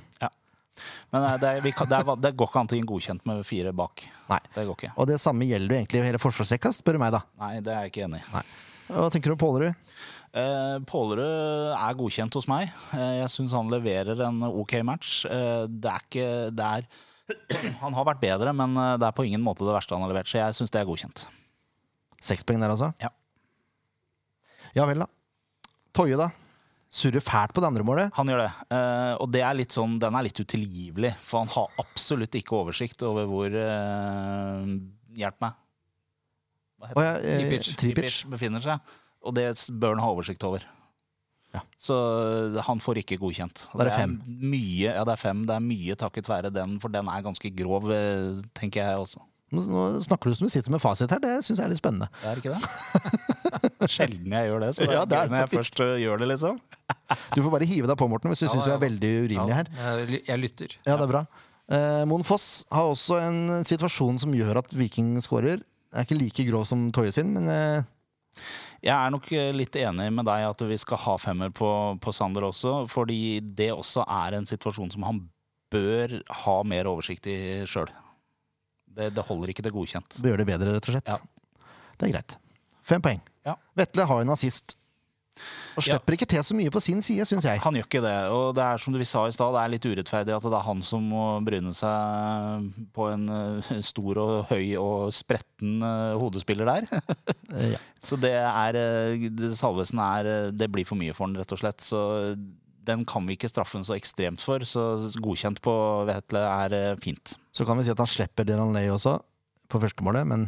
Men eh, det, er, vi kan, det, er, det går ikke an å gi en godkjent med fire bak. Nei. Det går ikke. Og det samme gjelder jo egentlig hele forsvarsrekka, spør du meg, da. Nei, det er jeg ikke enig i. Hva tenker du om Pålerud? Eh, Pålerud er godkjent hos meg. Eh, jeg syns han leverer en ok match. Eh, det er ikke det er, [clears throat] Han har vært bedre, men det er på ingen måte det verste han har levert, så jeg syns det er godkjent. Seks poeng der, altså? Ja. Ja vel, da. Toje, da? Surrer fælt på det andre målet. Han gjør det. Eh, og det er sånn, den er litt utilgivelig, for han har absolutt ikke oversikt over hvor eh, Hjelp meg. Hva Å ja, eh, Tripic. Tripic. befinner seg. Og det bør han ha oversikt over. Ja. Så han får ikke godkjent. Det er det fem. Mye, ja, det er fem. Det er mye takket være den, for den er ganske grov, eh, tenker jeg også. Nå, snakker du som du sitter med fasit her. Det syns jeg er litt spennende. Det er ikke det? [laughs] Sjelden jeg gjør det, så det er, Ja, det er når jeg først eh, gjør det, liksom. [laughs] Du får bare hive deg på, Morten, hvis du Ja, syns ja. er veldig urimelige her. Jeg, jeg lytter. Ja, det er bra. Eh, Mon Foss har også en situasjon som gjør at Viking skårer. Er ikke like grov som Toje sin, men eh, Jeg er nok eh, litt enig med deg at vi skal ha femmer på, på Sander også, fordi det også er en situasjon som han bør ha mer oversikt i sjøl. Det, det holder ikke til godkjent. Det gjør det bedre, rett og slett. Ja. Det er greit. Fem poeng. Ja. Vetle har en assist. Og slipper ikke til så mye på sin side, syns jeg. Han gjør ikke det. Og det er som du sa i stad, det er litt urettferdig at det er han som må bryne seg på en eh, stor og høy og spretten eh, hodespiller der. [laughs] Eh, ja. Så det er det- Salvesen er Det blir for mye for han, rett og slett. Så den kan vi ikke straffe den så ekstremt for. Så godkjent på Vetle er eh, fint. Så kan vi si at han slipper Delan Lay også, på førstemålet, men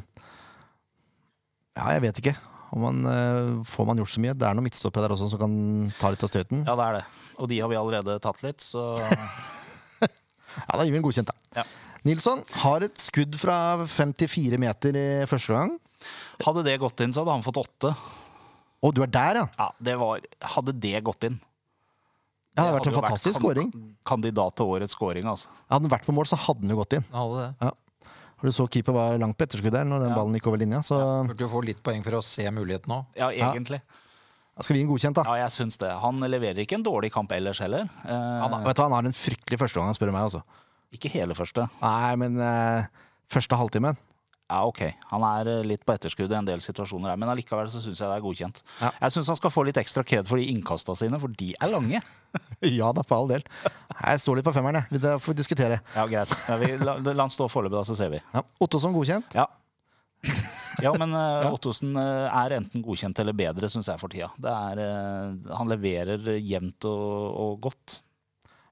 Ja, jeg vet ikke. Om man, eh, får man gjort så mye? Det er noen midtstoppere der også som kan ta litt av støten. Ja, det er det. Og de har vi allerede tatt litt, så [laughs] Ja, Da gir vi en godkjent, da. Ja. Nilsson har et skudd fra 54 meter i første gang. Hadde det gått inn, så hadde han fått åtte. Å, du er der, ja! Ja, det var Hadde det gått inn Det hadde vært en fantastisk skåring. scoring. Kandidat til årets scoring, altså. Hadde den vært på mål, så hadde den jo gått inn. Han hadde det. For Du så keeper var langt på etterskudd der når den Ja. ballen gikk over linja. Så Burde jo få litt poeng for å se muligheten òg. Ja, egentlig. da skal vi gi en godkjent, da. Ja, jeg syns det. Han leverer ikke en dårlig kamp ellers heller. Eh, Han, vet du, han har en fryktelig første gang, spør du meg. altså. ikke hele første. Nei, men eh, første halvtimen Ja, ok. Han er eh, litt på etterskudd i en del situasjoner her, men allikevel så syns jeg det er godkjent. Ja. Jeg syns han skal få litt ekstra kred for de innkasta sine, for de er lange. [laughs] Ja da, for all del. Jeg står litt på femmeren, jeg. Det får vi diskutere. Ja, greit. Ja, vi, la, la han stå foreløpig, da, så ser vi. Ja. Ottosson godkjent. Ja. Ja, men [laughs] uh, Ottosen eh, er enten godkjent eller bedre, syns jeg, for tida. Det er, uh, han leverer jevnt og, og godt.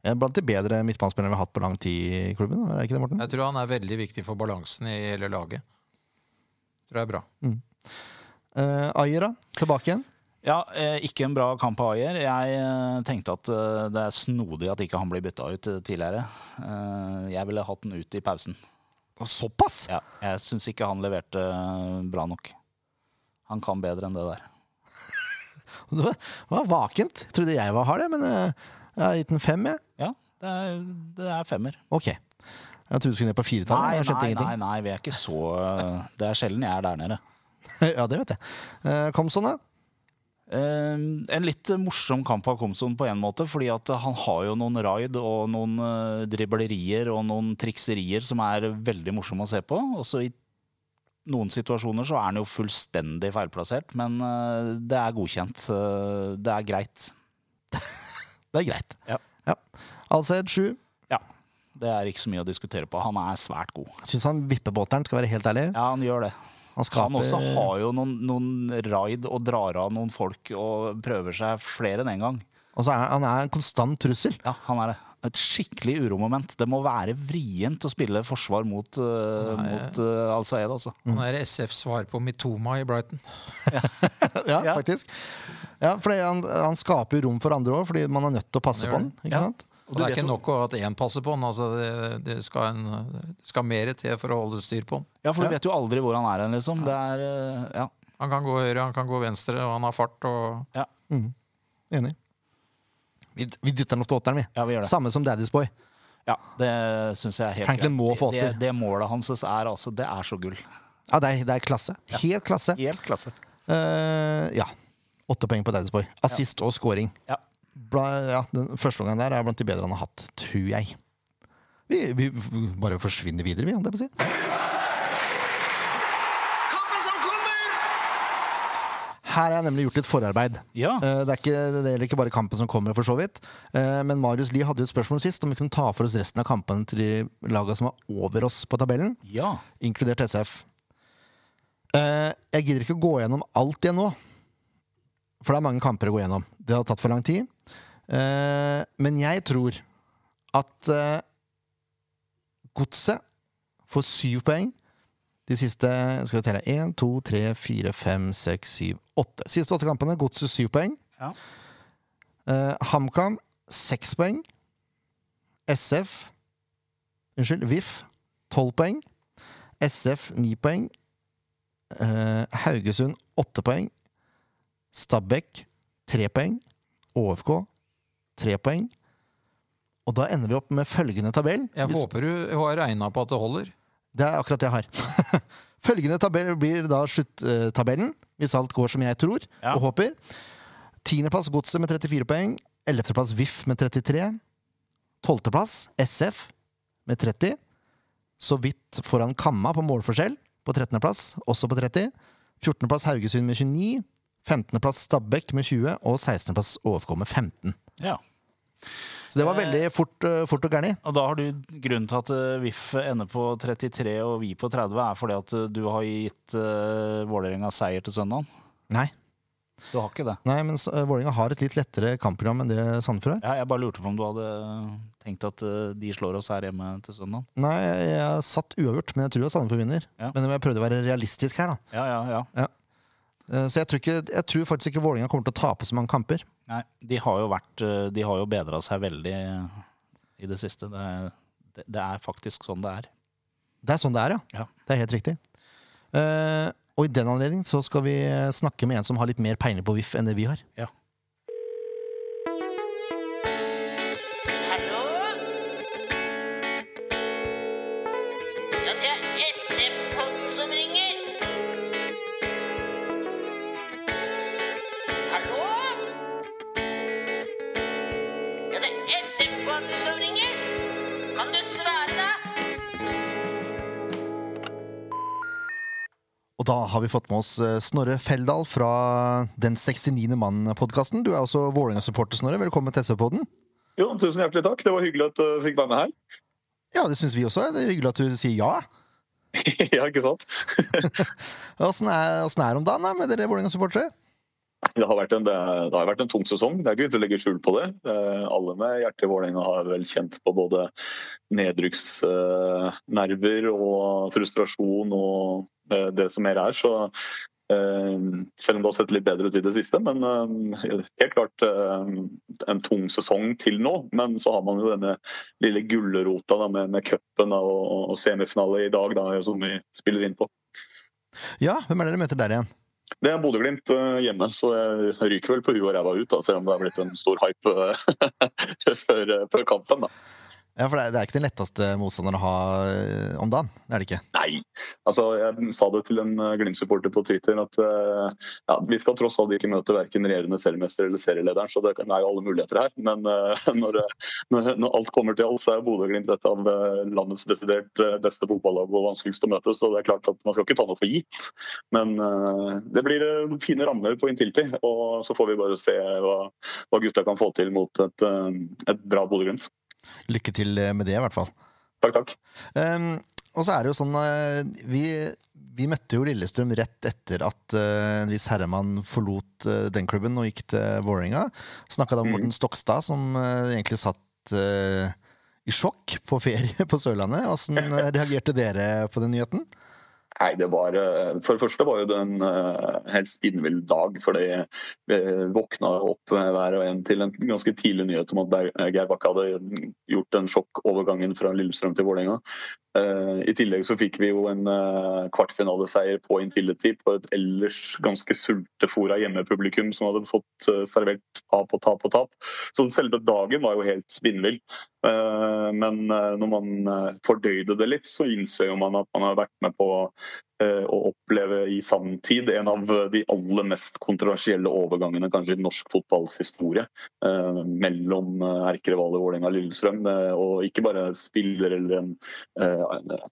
En Blant de bedre midtbanespillerne vi har hatt på lang tid i klubben. Er det ikke det, Morten? Jeg tror han er veldig viktig for balansen i hele laget. Jeg Tror det er bra. Uh, Ayer, da? Tilbake igjen. Ja, eh, ikke en bra kamp av Ayer. Jeg eh, tenkte at det er snodig at ikke han blir bytta ut eh, tidligere. Jeg ville hatt den ut i pausen. Såpass! Ja, jeg syns ikke han leverte bra nok. Han kan bedre enn det der. [laughs] Det var, vakent. Jeg trodde jeg var hard, men jeg har gitt den fem. Jeg. Det er, det er femmer. Ok. Jeg trodde du skulle ned på Nei, firetallet. Jeg nei, nei, nei, vi er ikke så Det er sjelden jeg er der nede. [laughs] ja, det vet jeg. Uh, Komson, da? Uh, en litt morsom kamp av Komson på en måte, fordi at han har jo noen raid og noen uh, driblerier og noen trikserier som er veldig morsomme å se på. Også i noen situasjoner så er han jo fullstendig feilplassert, men eh, det er godkjent. Det er greit. [laughs] Det er greit. Ja. Ja. Alsed sju. Ja. Det er ikke så mye å diskutere på. Han er svært god. Syns han vipper båteren, skal være helt ærlig. Ja, han gjør det. Han skaper Han også har jo noen, noen raid og drar av noen folk og prøver seg flere enn én en gang. Og så er han er en konstant trussel. Ja, han er det. Et skikkelig uromoment. Det må være vrient å spille forsvar mot, uh, Nei. mot uh, Al Sayed, altså. Han er SFs svar på Mitoma i Brighton. ja, [laughs] Ja. faktisk. Ja, for han, han skaper jo rom for andre òg, fordi man er nødt til å passe på han. Ikke Ja. sant? Og det er ikke nok å- at én passer på han. Altså det, det, skal en, det skal mer til for å holde styr på han. Ja, for Ja. du vet jo aldri hvor han er hen, liksom. Det er uh, Ja. Han kan gå høyre, han kan gå venstre, og han har fart. Og Mhm. Enig. Vi, vi dytter den opp til åtteren, vi. ja, vi gjør det. Samme som Daddy's Boy. Ja, Det syns jeg er helt Franklin må få det, til. det målet hans er altså Det er så gull. Ja, det er, det er klasse. Helt klasse. Helt klasse. Uh, ja. Åtte poeng på Daddy's Boy. Assist og scoring. Ja. Ja, den første omgangen der er blant de bedre han har hatt, tror jeg. Vi, vi bare forsvinner videre, vi, om det på å si. Kampen som kommer! Her har jeg nemlig gjort litt forarbeid. Ja. Eh, Det, er ikke, det gjelder ikke bare kampen som kommer, for så vidt. Eh, Men Marius Lie hadde jo et spørsmål sist om vi kunne ta for oss resten av kampene til de lagene som var over oss på tabellen, ja. inkludert SF. Eh, Jeg gidder ikke å gå gjennom alt igjen nå, for det er mange kamper å gå gjennom. Det har tatt for lang tid. Eh, Men jeg tror at eh, Godset får syv poeng. De siste skal vi telle, 1, 2, 3, 4, 5, 6, 7, 8. Siste åtte kampene, Godset syv poeng. Ja. Eh, HamKam seks poeng. SF Unnskyld, VIF tolv poeng. SF ni poeng. Eh, Haugesund åtte poeng. Stabæk tre poeng. ÅFK tre poeng. Og da ender vi opp med følgende tabell. jeg Hvis- håper du har regna på at det holder. det er akkurat det jeg har. [laughs] Følgende tabell blir da sluttabellen, hvis alt går som jeg tror Ja. og håper. Tiendeplass Godset med 34 poeng. Ellevteplass VIF med 33. Tolvteplass SF med 30. Så vidt foran Kamma på målforskjell, på 13.-plass, også på 30. 14.-plass Haugesund med 29. 15.-plass Stabæk med 20. Og 16.-plass ÅFK med 15. Ja. Så det var veldig fort, eh, fort og gærent. Og da har du grunnen til at eh, VIF ender på 33 og vi på 30, er fordi at eh, du har gitt uh, Vålerenga seier til søndagen? Nei. Du har ikke det? Nei, men uh, Vålerenga har et litt lettere kampprogram enn det Sandefjord har. Ja, jeg bare lurte på om du hadde tenkt at uh, de slår oss her hjemme til søndag? Nei, jeg jeg satt uavgjort, men jeg tror at Sandefjord vinner. Ja. Men jeg prøvde å være realistisk her, da. Ja, ja, ja. Eh, Så jeg tror, ikke, jeg tror faktisk ikke Vålinga kommer til å tape så mange kamper. Nei, de har jo vært eh, De har jo bedra seg veldig i det siste. Det er, det, er faktisk sånn det er. Det er sånn det er, ja. Ja. Det er helt riktig. Uh, og i den anledning så skal vi snakke med en som har litt mer peiling på VIF enn det vi har. Hallo? Og da har vi fått med oss eh, Snorre Feldal fra Den 69. mann-podkasten. Du er også Vålerenga-supporter, Snorre. Velkommen til SV-podden. Jo, tusen hjertelig takk. Det var hyggelig at du fikk være med her. Ja, det syns vi også. Det er hyggelig at du sier ja. [laughs] ja, ikke sant? [laughs] Åssen er, er det om dagen da, med dere Vålerenga-supportere? Det har, vært en, det, har vært en tung sesong, det er ikke vits å legge skjul på det. Eh, Alle med hjertet i Vålerenga har vel kjent på både nedrykksnerver og frustrasjon og eh, det som mer er. Så eh, selv om det har sett litt bedre ut i det siste, men eh, helt klart eh, en tung sesong til nå. Men så har man jo denne lille gulrota med, med cupen og, og semifinale i dag, da, som vi spiller inn på. Ja, hvem er det dere møter der igjen? Det er Bodø-Glimt eh, hjemme, så jeg ryker vel på huet og ræva ut, da, selv om det har blitt en stor hype eh, [laughs] før, før kampen. da. Ja, for det er, ikke den letteste motstanderen å ha eh, om dagen. Er det ikke. Nei, altså jeg sa det til en eh, Glimt-supporter på Twitter at eh, ja, vi skal tross alt ikke møte verken regjerende seriemester eller serielederen, så det er jo alle muligheter her. Men [laughs] når, når, når alt kommer til alt, så er Bodø-Glimt et av landets desidert beste fotballag og vanskeligst å møte, så det er klart at man skal ikke ta noe for gitt. Men det blir fine rammer på Intility, og så får vi bare se hva, hva gutta kan få til mot et, et bra Bodø-Glimt. Lykke til eh, med det, i hvert fall. Takk, takk. Um, og så er det jo sånn eh, vi, vi møtte jo Lillestrøm rett etter at eh, en viss herremann forlot den klubben og gikk til Vålerenga. Snakka da med Mm. Morten Stokstad, som egentlig satt i sjokk på ferie [laughs] på Sørlandet. Åssen reagerte dere på den nyheten? Nei, det var eh, For det første var jo det en eh, helt spinnvill dag. For vi våkna opp eh, hver og en til en ganske tidlig nyhet om at Geir Bakke hadde gjort den sjokkovergangen fra Lillestrøm til Vålerenga. Eh, I tillegg så fikk vi jo en eh, kvartfinaleseier på Intility på et ellers ganske sultefòra hjemmepublikum som hadde fått eh, servert tap og tap og tap. Så selve dagen var jo helt spinnvill. Men når man fordøyde det litt, så innser man at man har vært med på å oppleve i sanntid en av de aller mest kontroversielle overgangene kanskje i norsk fotballs historie. eh, Mellom eh, erkerivaler Vålerenga og Lillestrøm. eh, Og ikke bare spiller eller eh, en eh,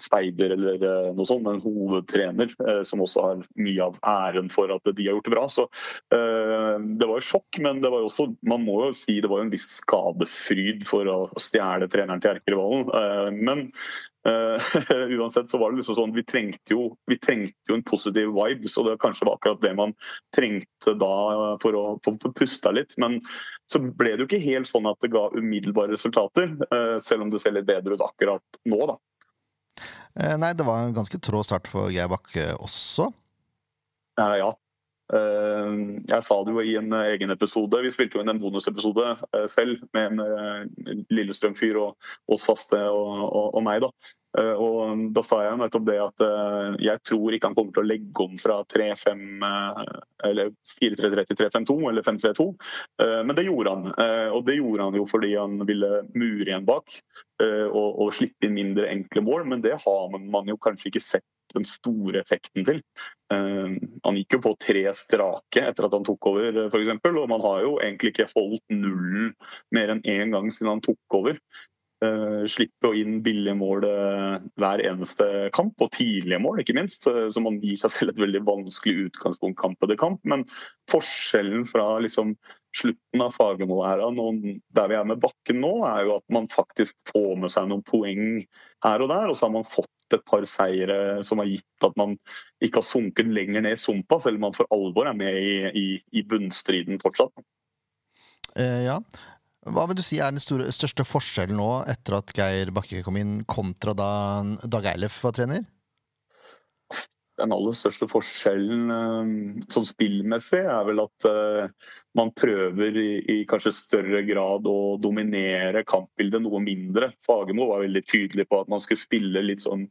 speider eller eh, noe sånt, men hovedtrener, eh, som også har mye av æren for at de har gjort det bra. Så eh, det var jo sjokk, men det var jo også, man må jo si det var en viss skadefryd for å stjele treneren til erkerivalen. Eh, Men Uh, [laughs] uansett så var det liksom sånn, vi trengte jo, vi trengte jo en positiv vibe, så det kanskje var akkurat det man trengte da for å få pusta litt. Men så ble det jo ikke helt sånn at det ga umiddelbare resultater, uh, selv om det ser litt bedre ut akkurat nå, da. Eh, nei, det var en ganske trå start for Geir Bakke også. Eh, ja. Eh, jeg sa det jo i en egen episode. Vi spilte jo inn en bonusepisode selv med en Lillestrøm-fyr og oss faste og, og, og meg. da. Eh, og Da sa jeg nettopp det at eh, jeg tror ikke han kommer til å legge om fra 3-5 eh, eller 4-3-3 til 3-5-2 eller 5-3-2. Eh, Men det gjorde han. Og det gjorde han jo fordi han ville mure igjen bak og, og slippe inn mindre enkle mål. Men det har man, jo kanskje ikke sett den store effekten til. Han gikk jo på tre strake etter at han tok over, f.eks. Og man har jo egentlig ikke holdt nullen mer enn én gang siden han tok over. Uh, å inn billige mål uh, hver eneste kamp, og tidlige mål, ikke minst. Uh, så man gir seg selv et veldig vanskelig utgangspunkt kamp etter kamp. Men forskjellen fra liksom, slutten av Fagermo-æraen og der vi er med Bakken nå, er jo at man faktisk får med seg noen poeng her og der. Og så har man fått et par seire som har gitt at man ikke har sunket lenger ned i sumpa, selv om man for alvor er med i, i, i bunnstriden fortsatt. ja, hva vil du si er den store, største forskjellen nå etter at Geir Bakke kom inn, kontra da Dag Eilef var trener? Den aller største forskjellen uh, som spillmessig er vel at uh, man prøver i, i, kanskje større grad å dominere kampbildet noe mindre. Fagermo var veldig tydelig på at man skulle spille litt sånn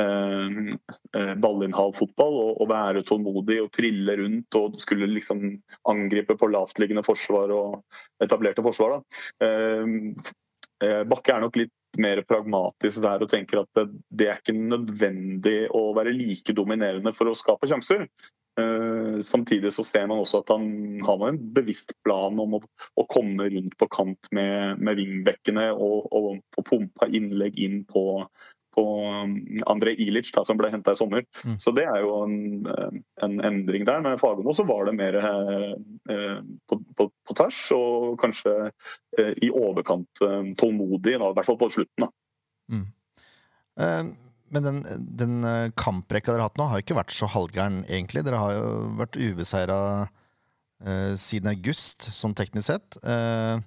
eh, eh ballinnhavfotball og, og, være tålmodig og trille rundt og skulle liksom angripe på lavtliggende forsvar og etablerte forsvar. Eh, eh, Bakke er nok litt mer pragmatisk der og tenker at det, det, er ikke nødvendig å være like dominerende for å skape sjanser. Uh, samtidig så ser man også at han har en bevisst plan om å, å komme rundt på kant med, med vingbekkene og, og, og pumpe innlegg inn på, på André Ilic, da, som ble henta i sommer. Mm. Så det er jo en, eh, en endring der. Med Fagermo så var det mer eh, på, på, på, tvers, og kanskje eh, i overkant tålmodig, da, i hvert fall på slutten. da. Mm. Men den, den eh, kamprekka dere har hatt nå, har ikke vært så halvgæren, egentlig. Dere har jo vært ubeseira eh, siden august, sånn teknisk sett. Eh,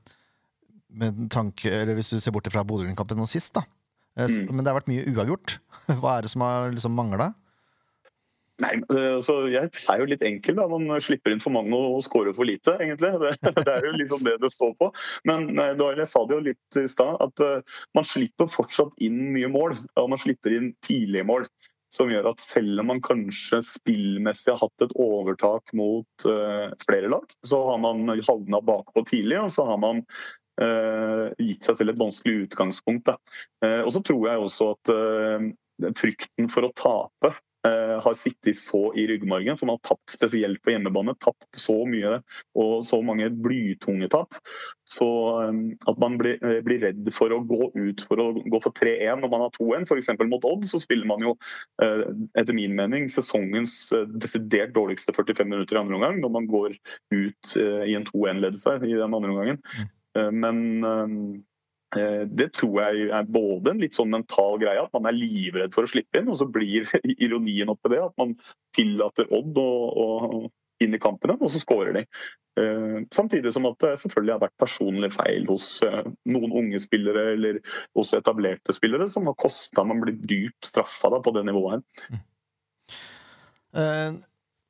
med tanke, eller Hvis du ser bort fra Bodø-Glimt-kampen nå sist, da. Eh, mm. Men det har vært mye uavgjort. [laughs] Hva er det som har liksom mangla? Nei, altså, Jeg er jo litt enkel. da, Man slipper inn for mange og skårer for lite, egentlig. [laughs] Det, det, er jo liksom det det står på. Men jeg sa det jo litt i stad, at man slipper fortsatt inn mye mål. Og man slipper inn tidlige mål. Som gjør at selv om man kanskje spillmessig har hatt et overtak mot uh, flere lag, så har man havna bakpå tidlig, og så har man gitt seg selv et vanskelig utgangspunkt. og så tror jeg også at frykten for å tape Eh, har sittet så i ryggmargen, for man har tapt spesielt på hjemmebane. Tapt så mye og så mange blytunge tap. Så eh, at man blir, eh, blir, redd for å gå ut for å gå for 3-1 når man har 2-1, f.eks. mot Odd, så spiller man jo etter min mening sesongens desidert dårligste 45 minutter i andre omgang, når man går ut i en 2-1-ledelse i den andre omgangen. Mm. Men Eh, det tror jeg er både en litt sånn mental greie, at man er livredd for å slippe inn. Og så blir [laughs] ironien oppi det at man tillater Odd å, inn i kampene, og så skårer de. Eh, samtidig som at det selvfølgelig har vært personlig feil hos eh, noen unge spillere eller hos etablerte spillere, som har kosta man blir dyrt straffa på det nivået her. Mm.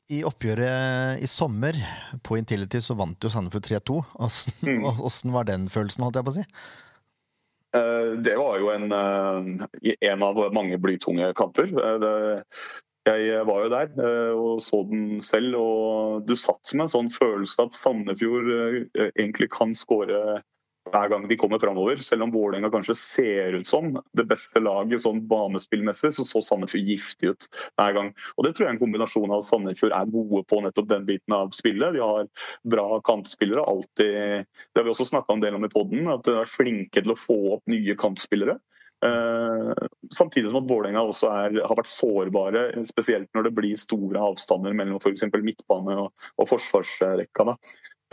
I oppgjøret i sommer på Intility så vant jo Sandefjord 3-2. Åssen mm. [laughs] var den følelsen, holdt jeg på å si? Eh, det var jo en, eh, en av mange blytunge kamper. Eh, jeg var jo der og så den selv, og du satt med en sånn følelse at Sandefjord egentlig kan skåre hver gang de kommer framover. Selv om Vålerenga kanskje ser ut som det beste laget sånn banespillmessig, så så Sandefjord giftig ut hver gang. Og Det tror jeg er en kombinasjon av at Sandefjord er gode på nettopp den biten av spillet. De har bra kantspillere. alltid, Det har vi også snakka en del om i poden, at de er flinke til å få opp nye kantspillere. Uh, samtidig som at Vålerenga også har vært sårbare, spesielt når det blir store avstander mellom f.eks. midtbane og, og forsvarsrekka. Da.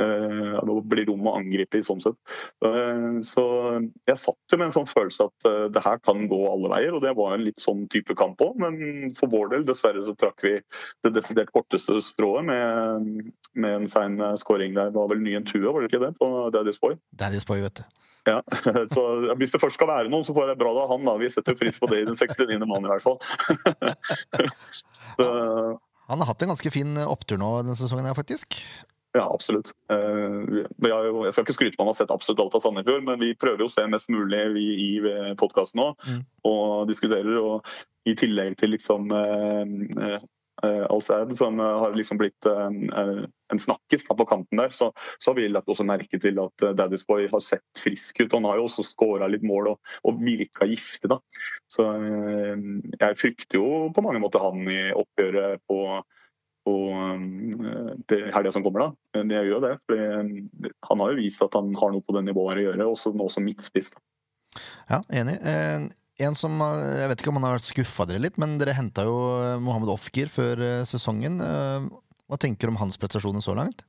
Uh, det blir rom å angripe i sånn sett. Uh, så jeg satt jo med en sånn følelse at uh, det her kan gå alle veier, og det var en litt sånn type kamp òg. Men for vår del, dessverre, så trakk vi det desidert korteste strået med, med en sein skåring der. Det var vel ny en tue, var det ikke det, på Daddy's Boy? Daddy's Boy, vet du. Ja, [laughs] så Hvis det først skal være noen, så får jeg bra det av han. da. Vi setter pris på det i den 69. mannen i hvert fall. [laughs] så, han har hatt en ganske fin opptur nå denne sesongen, her, faktisk. Ja, absolutt. Eh, jeg skal ikke skryte på at man har sett absolutt alt av Sandefjord, men vi prøver jo å se mest mulig vi i podkasten nå, mm. og diskuterer. Og i tillegg til liksom uh, Alsaid, som har liksom blitt en snakkis på kanten der, så, så, har vi lagt også merke til at Daddy's Boy har sett frisk ut. og Han har jo også skåra litt mål og, og virka giftig. da. Så jeg frykter jo på mange måter han i oppgjøret på og til helga som kommer. da. Jeg gjør det. for Han har jo vist at han har noe på det nivået å gjøre, også nå som midtspiss. Ja, enig. Eh, en som Jeg vet ikke om han har skuffa dere litt, men dere henta jo eh, Mohammed Ofgir før eh, sesongen. Eh, Hva tenker du om hans prestasjoner så langt?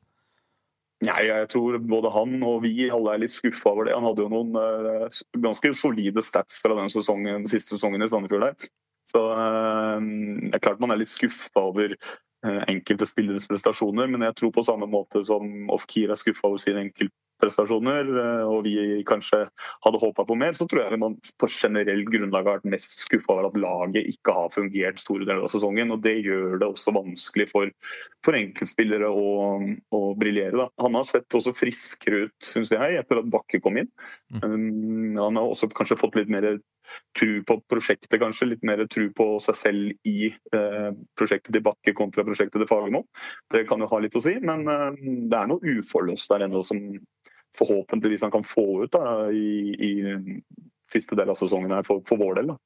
Nei, jeg tror både han og vi alle er litt skuffa over det. Han hadde jo noen eh, ganske solide stats fra den sesongen, siste sesongen i Sandefjord der. Så eh, det er klart man er litt skuffa over eh, enkelte spilleres prestasjoner, men jeg tror på samme måte som Ofkir er skuffa over sine enkeltprestasjoner, eh, og vi kanskje hadde håpa på mer, så tror jeg man på generelt grunnlag har vært mest skuffa over at laget ikke har fungert store deler av sesongen. og Det gjør det også vanskelig for, for enkeltspillere å, å briljere. Han har sett også friskere ut, syns jeg, etter at Bakke kom inn. Um, han har også kanskje fått litt mer tru på prosjektet, kanskje. Litt mer tru på seg selv i eh, prosjektet til Bakke kontra prosjektet til Fagermo. Det kan jo ha litt å si, men eh, det er noe uforløst der ennå som forhåpentligvis han kan få ut da, i, i siste del av sesongen her for, for vår del. da.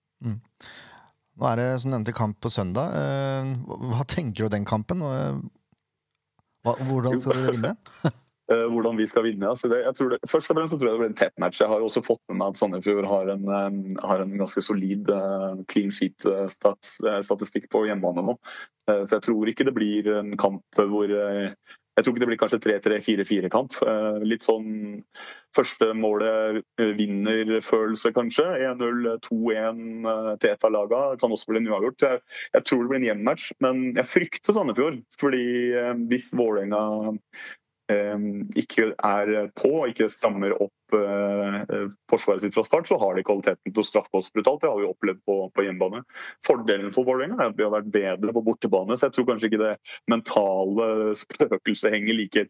Nå er det som nevnte kamp på søndag. Eh, hva- tenker du om den kampen? Hva, hvordan skal dere vinne? [laughs] [laughs] Eh, hvordan vi skal vinne. Altså det, det, først og fremst så tror jeg det blir en tett match. Jeg har også fått med meg at Sandefjord har en, eh, har en ganske solid eh, clean sheet-statistikk på hjemmebane nå. Så jeg tror ikke det blir en kamp hvor jeg tror ikke det blir kanskje 3-3-4-4-kamp. Eh, Litt sånn første målet vinner-følelse, kanskje. 1-0, 2-1 eh, til ett av lagene. Kan også bli en uavgjort. Jeg, jeg tror det blir en hjemmematch, men jeg frykter Sandefjord. Fordi hvis Vålerenga ikke er på, og ikke strammer opp eh, forsvaret sitt fra start, så har de kvaliteten til å straffe oss brutalt. Det har vi opplevd på, på hjemmebane. Fordelen for Vålerenga er at vi har vært bedre på bortebane, så jeg tror kanskje ikke det mentale spøkelset henger like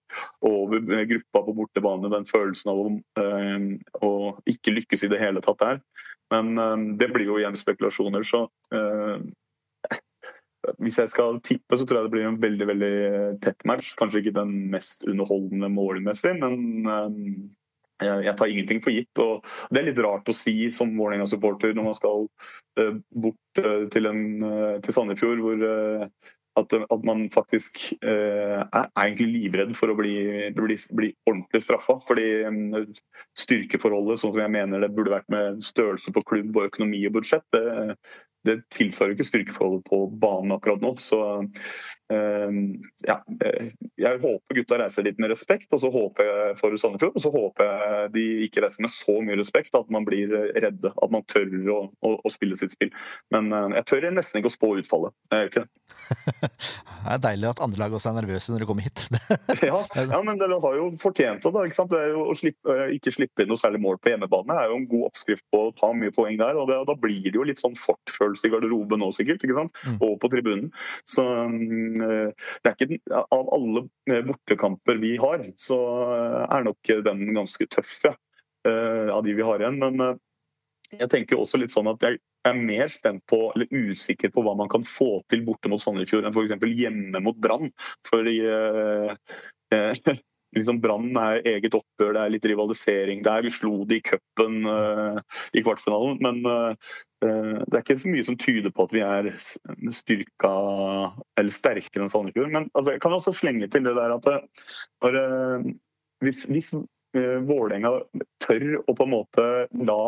over gruppa på bortebane. Den følelsen av å, eh, å ikke lykkes i det hele tatt der. Men eh, det blir jo igjen spekulasjoner, så eh, hvis jeg skal tippe, så tror jeg det blir en veldig veldig tett match. Kanskje ikke den mest underholdende målmessig, men eh, jeg tar ingenting for gitt. og Det er litt rart å si som Vålerenga-supporter når man skal eh, bort eh, til, en, eh, til Sandefjord, hvor eh, at, at man faktisk eh, er egentlig livredd for å bli, bli, bli ordentlig straffa. Fordi um, styrkeforholdet, sånn som jeg mener det burde vært med størrelse på klubb og økonomi og budsjett, det, det tilsvarer jo ikke styrkeforholdet på banen akkurat nå. Så ja, eh, jeg håper gutta reiser dit med respekt, og så håper jeg for Sandefjord. Og så håper jeg de ikke reiser med så mye respekt at man blir redde. At man tør å, å, å spille sitt spill. Men eh, jeg tør nesten ikke å spå utfallet. Jeg gjør ikke det. [laughs] Det er deilig at andre lag også er nervøse når de kommer hit. [laughs] Ja, ja, men dere har jo fortjent det. da, ikke sant? Det jo Å slippe, eh, ikke slippe inn noe særlig mål på hjemmebane det er jo en god oppskrift på å ta mye poeng der. og det, Da blir det jo litt sånn fortfølelse i garderoben nå, sikkert. ikke sant? Mm. Og på tribunen. Så mm, det er ikke Av alle eh, bortekamper vi har, så eh, er nok den ganske tøff, ja. eh, Av de vi har igjen. Men eh, jeg tenker også litt sånn at jeg er mer spent på, eller usikker på hva man kan få til borte mot Sandefjord enn f.eks. hjemme mot Brann. Eh, eh, [laughs] liksom Brann er eget oppgjør, det er litt rivalisering der. Vi slo de i cupen uh, i kvartfinalen, men eh, det er ikke så mye som tyder på at vi er styrka eller sterkere enn Sandefjord. Men altså, jeg kan også slenge til det der at når, hvis, hvis Vålerenga tør å på en måte la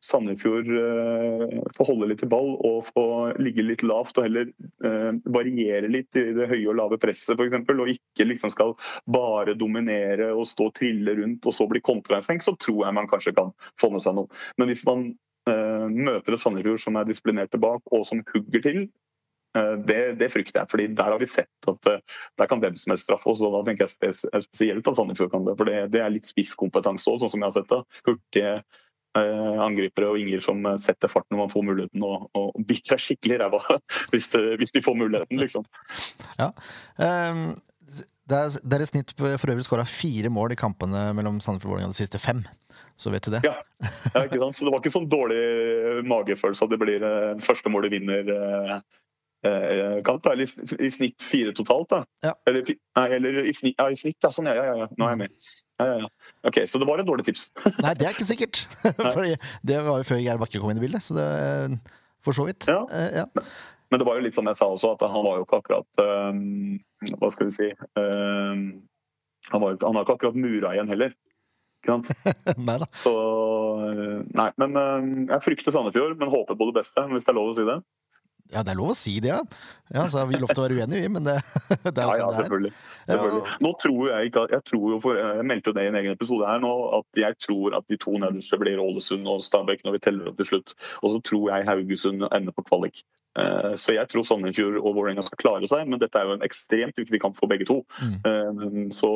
Sandefjord får få holde litt i ball og få ligge litt lavt og heller eh, variere litt i det høye og lave presset f.eks. Og ikke liksom skal bare dominere og stå og trille rundt og så bli kontrastengt, så tror jeg man kanskje kan få med seg noe. Men hvis man eh, møter et Sandefjord som er disiplinert tilbake, og som hugger til, eh, det, det frykter jeg. fordi der har vi sett at eh, der kan hvem som helst straffe oss. og Da tenker jeg spesielt at Sandefjord kan det. For det, det er litt spisskompetanse òg, sånn som jeg har sett det. Hurtige eh, angripere og vinger som eh, setter fart når man får muligheten, og, og biter seg skikkelig i ræva [laughs] hvis, hvis de får muligheten, liksom. Um, det det er i snitt for øvrig skåra fire mål i kampene mellom Sandefjord og Vålerenga de siste fem. Så vet du det. Ja. Ja, ikke sant? Så det var ikke sånn dårlig magefølelse at det blir første første de vinner. Eh, eh, kamp, da. Eller i, snitt fire totalt, da. Ja. Eller, nei, eller i snitt, ja, i snitt, ja. Sånn, ja, ja, ja. Nå er jeg med. Ja, ja, ja. Ok, Så det var et dårlig tips. [laughs] Nei, det er ikke sikkert. [laughs] Fordi det var jo før Geir Bakke kom inn i bildet, så det for så vidt. Ja. Eh, ja. Men det var jo litt som jeg sa også, at han var jo ikke akkurat eh, Hva skal vi si eh, han, var, han har ikke akkurat mura igjen heller. [laughs] Nei da. Så eh, Nei, men eh, jeg frykter Sandefjord, men håper på det beste, hvis det er lov å si det. Ja, det er lov å si det, ja. ja så har vi lov til å være uenige, men det, [laughs] det er jo ja, sånn det er. selvfølgelig. Selvfølgelig. Nå tror jeg ikke at Jeg tror jo for Jeg meldte jo det i en egen episode her nå, at jeg tror at de to nederste blir Ålesund og Stabæk når vi teller opp til slutt. Og så tror jeg Haugesund ender på kvalik. Eh, Så jeg tror Sandefjord og Vålerenga skal klare seg, men dette er jo en ekstremt viktig kamp for begge to. Mm. Eh, Så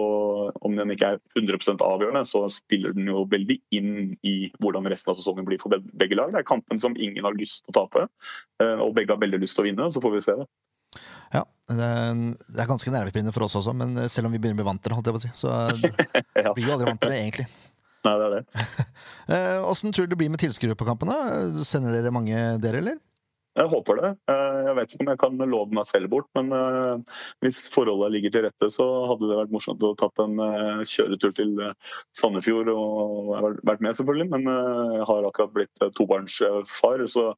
om den ikke er 100% avgjørende, så spiller den jo veldig inn i hvordan resten av sesongen blir for begge lag. Det er kampen som ingen har lyst til å tape, eh, og begge har veldig lyst til å vinne. Så får vi se. da. Ja, det er, det ganske nervepirrende for oss også, men selv om vi begynner å bli vant til det, si, så [laughs] blir jo aldri vant til det, egentlig. Nei, det er det. [laughs] Åssen tror du det blir med tilskuere på kampene? Sender dere mange, dere, eller? Jeg håper det. Eh, Jeg vet ikke om jeg kan love meg selv bort, men eh, hvis forholdet ligger til rette, så hadde det vært morsomt å tatt en eh, kjøretur til Sandefjord. og Jeg vært med, selvfølgelig, men jeg har akkurat blitt tobarnsfar, så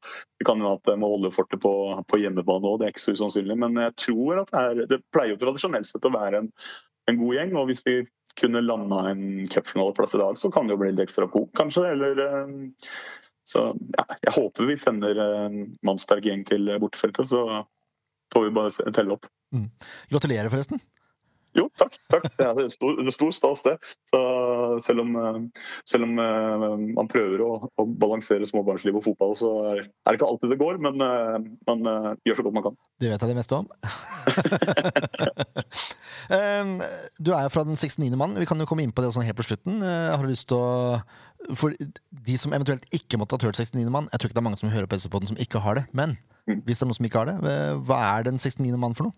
det kan jo at jeg må holde fortet på, på hjemmebane òg. Det er ikke så usannsynlig. Men jeg tror at det, er, det pleier jo tradisjonelt sett å være en, en god gjeng. og hvis vi kunne landa en cupfinaleplass i dag, så kan det jo bli litt ekstra kok, kanskje. Eller så ja, jeg håper vi sender en mannsterk gjeng til bortefeltet, så får vi bare telle opp. Gratulerer, forresten. Jo, takk. takk. Det er stor, det stor stas, det. Så selv om, selv om eh, man prøver å, å balansere småbarnsliv og fotball, så er det ikke alltid det går, men eh, man eh, gjør så godt man kan. Det vet jeg det meste om. [laughs] Du er jo fra den 69. mannen. Vi kan jo komme inn på det sånn helt på slutten. Har du lyst til å For de som eventuelt ikke måtte ha hørt 69. mann Jeg tror ikke det er mange som hører på SV-poden som ikke har det. Men Mm. hvis det er noen som ikke har det, eh, hva er den 69. mann for noe?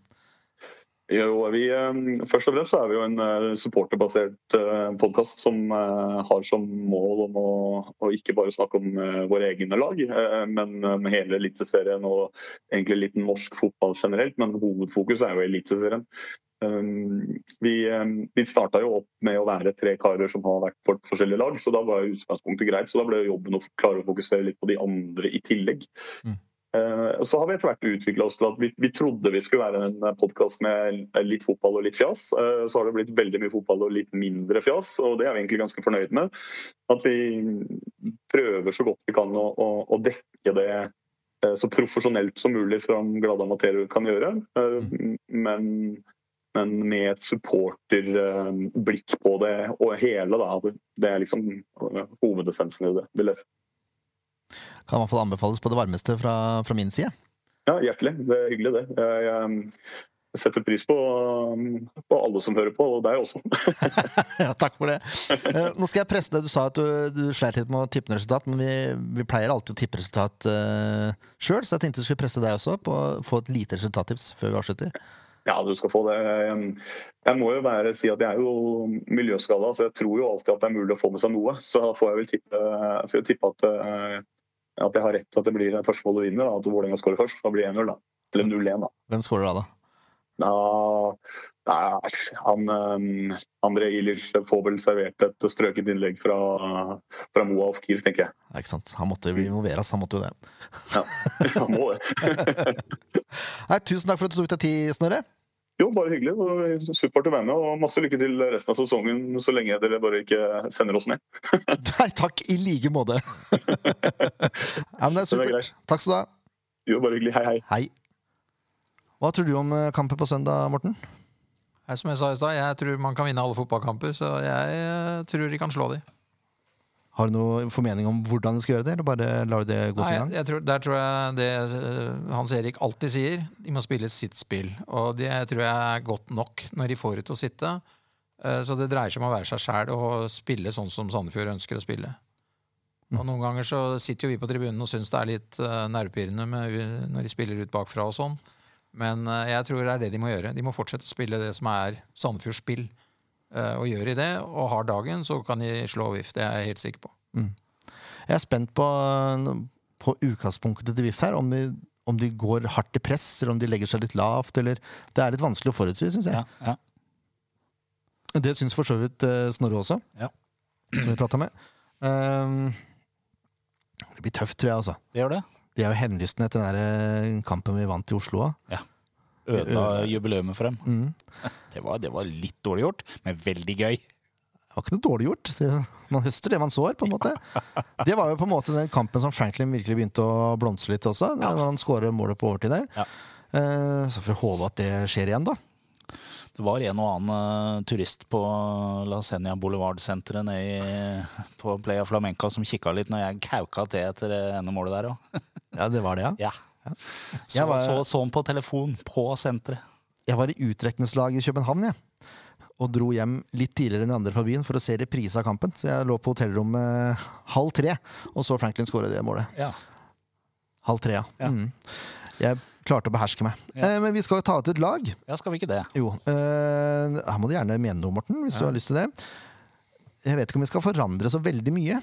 Jo, vi, eh, først og fremst er vi jo en eh, supporterbasert podkast som har som mål om å, å ikke bare snakke om våre egne lag, men om hele Eliteserien og egentlig litt norsk fotball generelt. Men hovedfokus er jo Eliteserien. Um, Vi, eh, vi starta jo opp med å være tre karer som har vært for forskjellige lag, så da var jo utgangspunktet greit. Så da ble jobben å klare å fokusere litt på de andre i tillegg. Mm. Eh, Så har vi etter hvert utvikla oss til at vi, vi trodde vi skulle være en podkast med litt fotball og litt fjas. Så har det blitt veldig mye fotball og litt mindre fjas, og det er vi egentlig ganske fornøyd med. At vi prøver så godt vi kan å, å, å dekke det eh, så profesjonelt som mulig fra Glade amatører kan gjøre. Eh, Men, men med et supporterblikk på det og hele. Da. Det er liksom eh, hovedessensen i det. vil jeg si. Kan i hvert fall anbefales på det varmeste fra, fra min side. Ja, hjertelig. Det er hyggelig, det. Jeg, jeg setter pris på, på alle som hører på, og deg også. [laughs] [laughs] ja, takk for det. Eh, Nå skal jeg presse det. Du sa at du, du sleit litt med å tippe resultat, men vi, vi pleier alltid å tippe resultat uh, sjøl, så jeg tenkte jeg skulle presse deg også på å få et lite resultattips før vi avslutter. Ja, du skal få det. Jeg må jo være, si at jeg er jo miljøskada, så jeg tror jo alltid at det er mulig å få med seg noe. Så får jeg vel tippe, jeg tippe at, eh, at jeg har rett at det blir førstemål og vinner. Da, at Vålerenga skårer først. Da blir det 1-0, da. Eller 0-1, da. Hvem skårer da, da? Ja, nei, han, um, André Ilic får vel servert et strøket innlegg fra, fra Moa of Kiev, tenker jeg. Ja, ikke sant? Han måtte jo involveres, han måtte jo det. Ja, han må det. [laughs] Nei, tusen takk for at du tok deg tid, Snorre. Jo, bare hyggelig. Det var Supert å være med, og masse lykke til resten av sesongen, så lenge dere bare ikke sender oss ned. [laughs] Nei, takk i like måte. [laughs] ja, men det er er supert. Takk skal du ha. Jo, bare hyggelig. Hei, hei. Hei. Hva tror du om eh, kampen på søndag, Morten? Som jeg sa i stad, jeg tror man kan vinne alle fotballkamper, så jeg eh, tror de kan slå de. Har du noe formening om hvordan du skal gjøre det, eller bare lar du det gå sin gang? jeg tror, der tror jeg det eh, Hans Erik alltid sier, de må spille sitt spill. Og det tror jeg er godt nok når de får det til å sitte. Eh, Så det dreier seg om å være seg sjæl og spille sånn som Sandefjord ønsker å spille. Og Noen ganger så sitter jo vi på tribunen og syns det er litt eh, nervepirrende når de spiller ut bakfra og sånn. Men jeg tror det er det de må gjøre. De må fortsette å spille det som er Sandefjords spill. Eh, Og gjør de det, og har dagen, så kan de slå VIF. Det er jeg helt sikker på. Jeg er spent på, på utgangspunktet til VIF her. Om de, om de går hardt i press, eller om de legger seg litt lavt. Eller, det er litt vanskelig å forutsi, syns jeg. Ja, ja. Det syns for så vidt eh, Snorre også, Ja. som vi prata med. Um, det blir tøft, tror jeg. altså. Det gjør det. De er jo henlystne etter den der eh, kampen vi vant i Oslo òg. Ødela jubileet for dem. Mm. [laughs] Det var, det var litt dårlig gjort, men veldig gøy. Det var ikke noe dårlig gjort. Det, man høster det man sår, på en måte. Det var jo på en måte den kampen som Franklin virkelig begynte å blomstre litt også, når han skårer målet på overtid der. Ja. Eh, Så får vi håpe at det skjer igjen, da. Det var en og annen eh, turist på La Senia Boulevard-senteret nede på Playa Flamenca som kikka litt når jeg kauka til etter det ene målet der òg. Ja, det var det, ja. Ja. Så, var- så, så han på telefon på senteret. Jeg var i utdrekningslag i København, jeg. Og dro hjem litt tidligere enn de andre fra byen for å se reprise av kampen. Så jeg lå på hotellrommet halv tre og så Franklin skåre det målet. Ja. Halv tre, ja. Ja. Mm. Jeg klarte å beherske meg. Ja. Eh, men vi skal jo ta ut et lag. ja, skal vi ikke det? Jo. Eh, her må du gjerne mene noe, Morten, hvis du har lyst til det. Jeg vet ikke om vi skal forandre så veldig mye.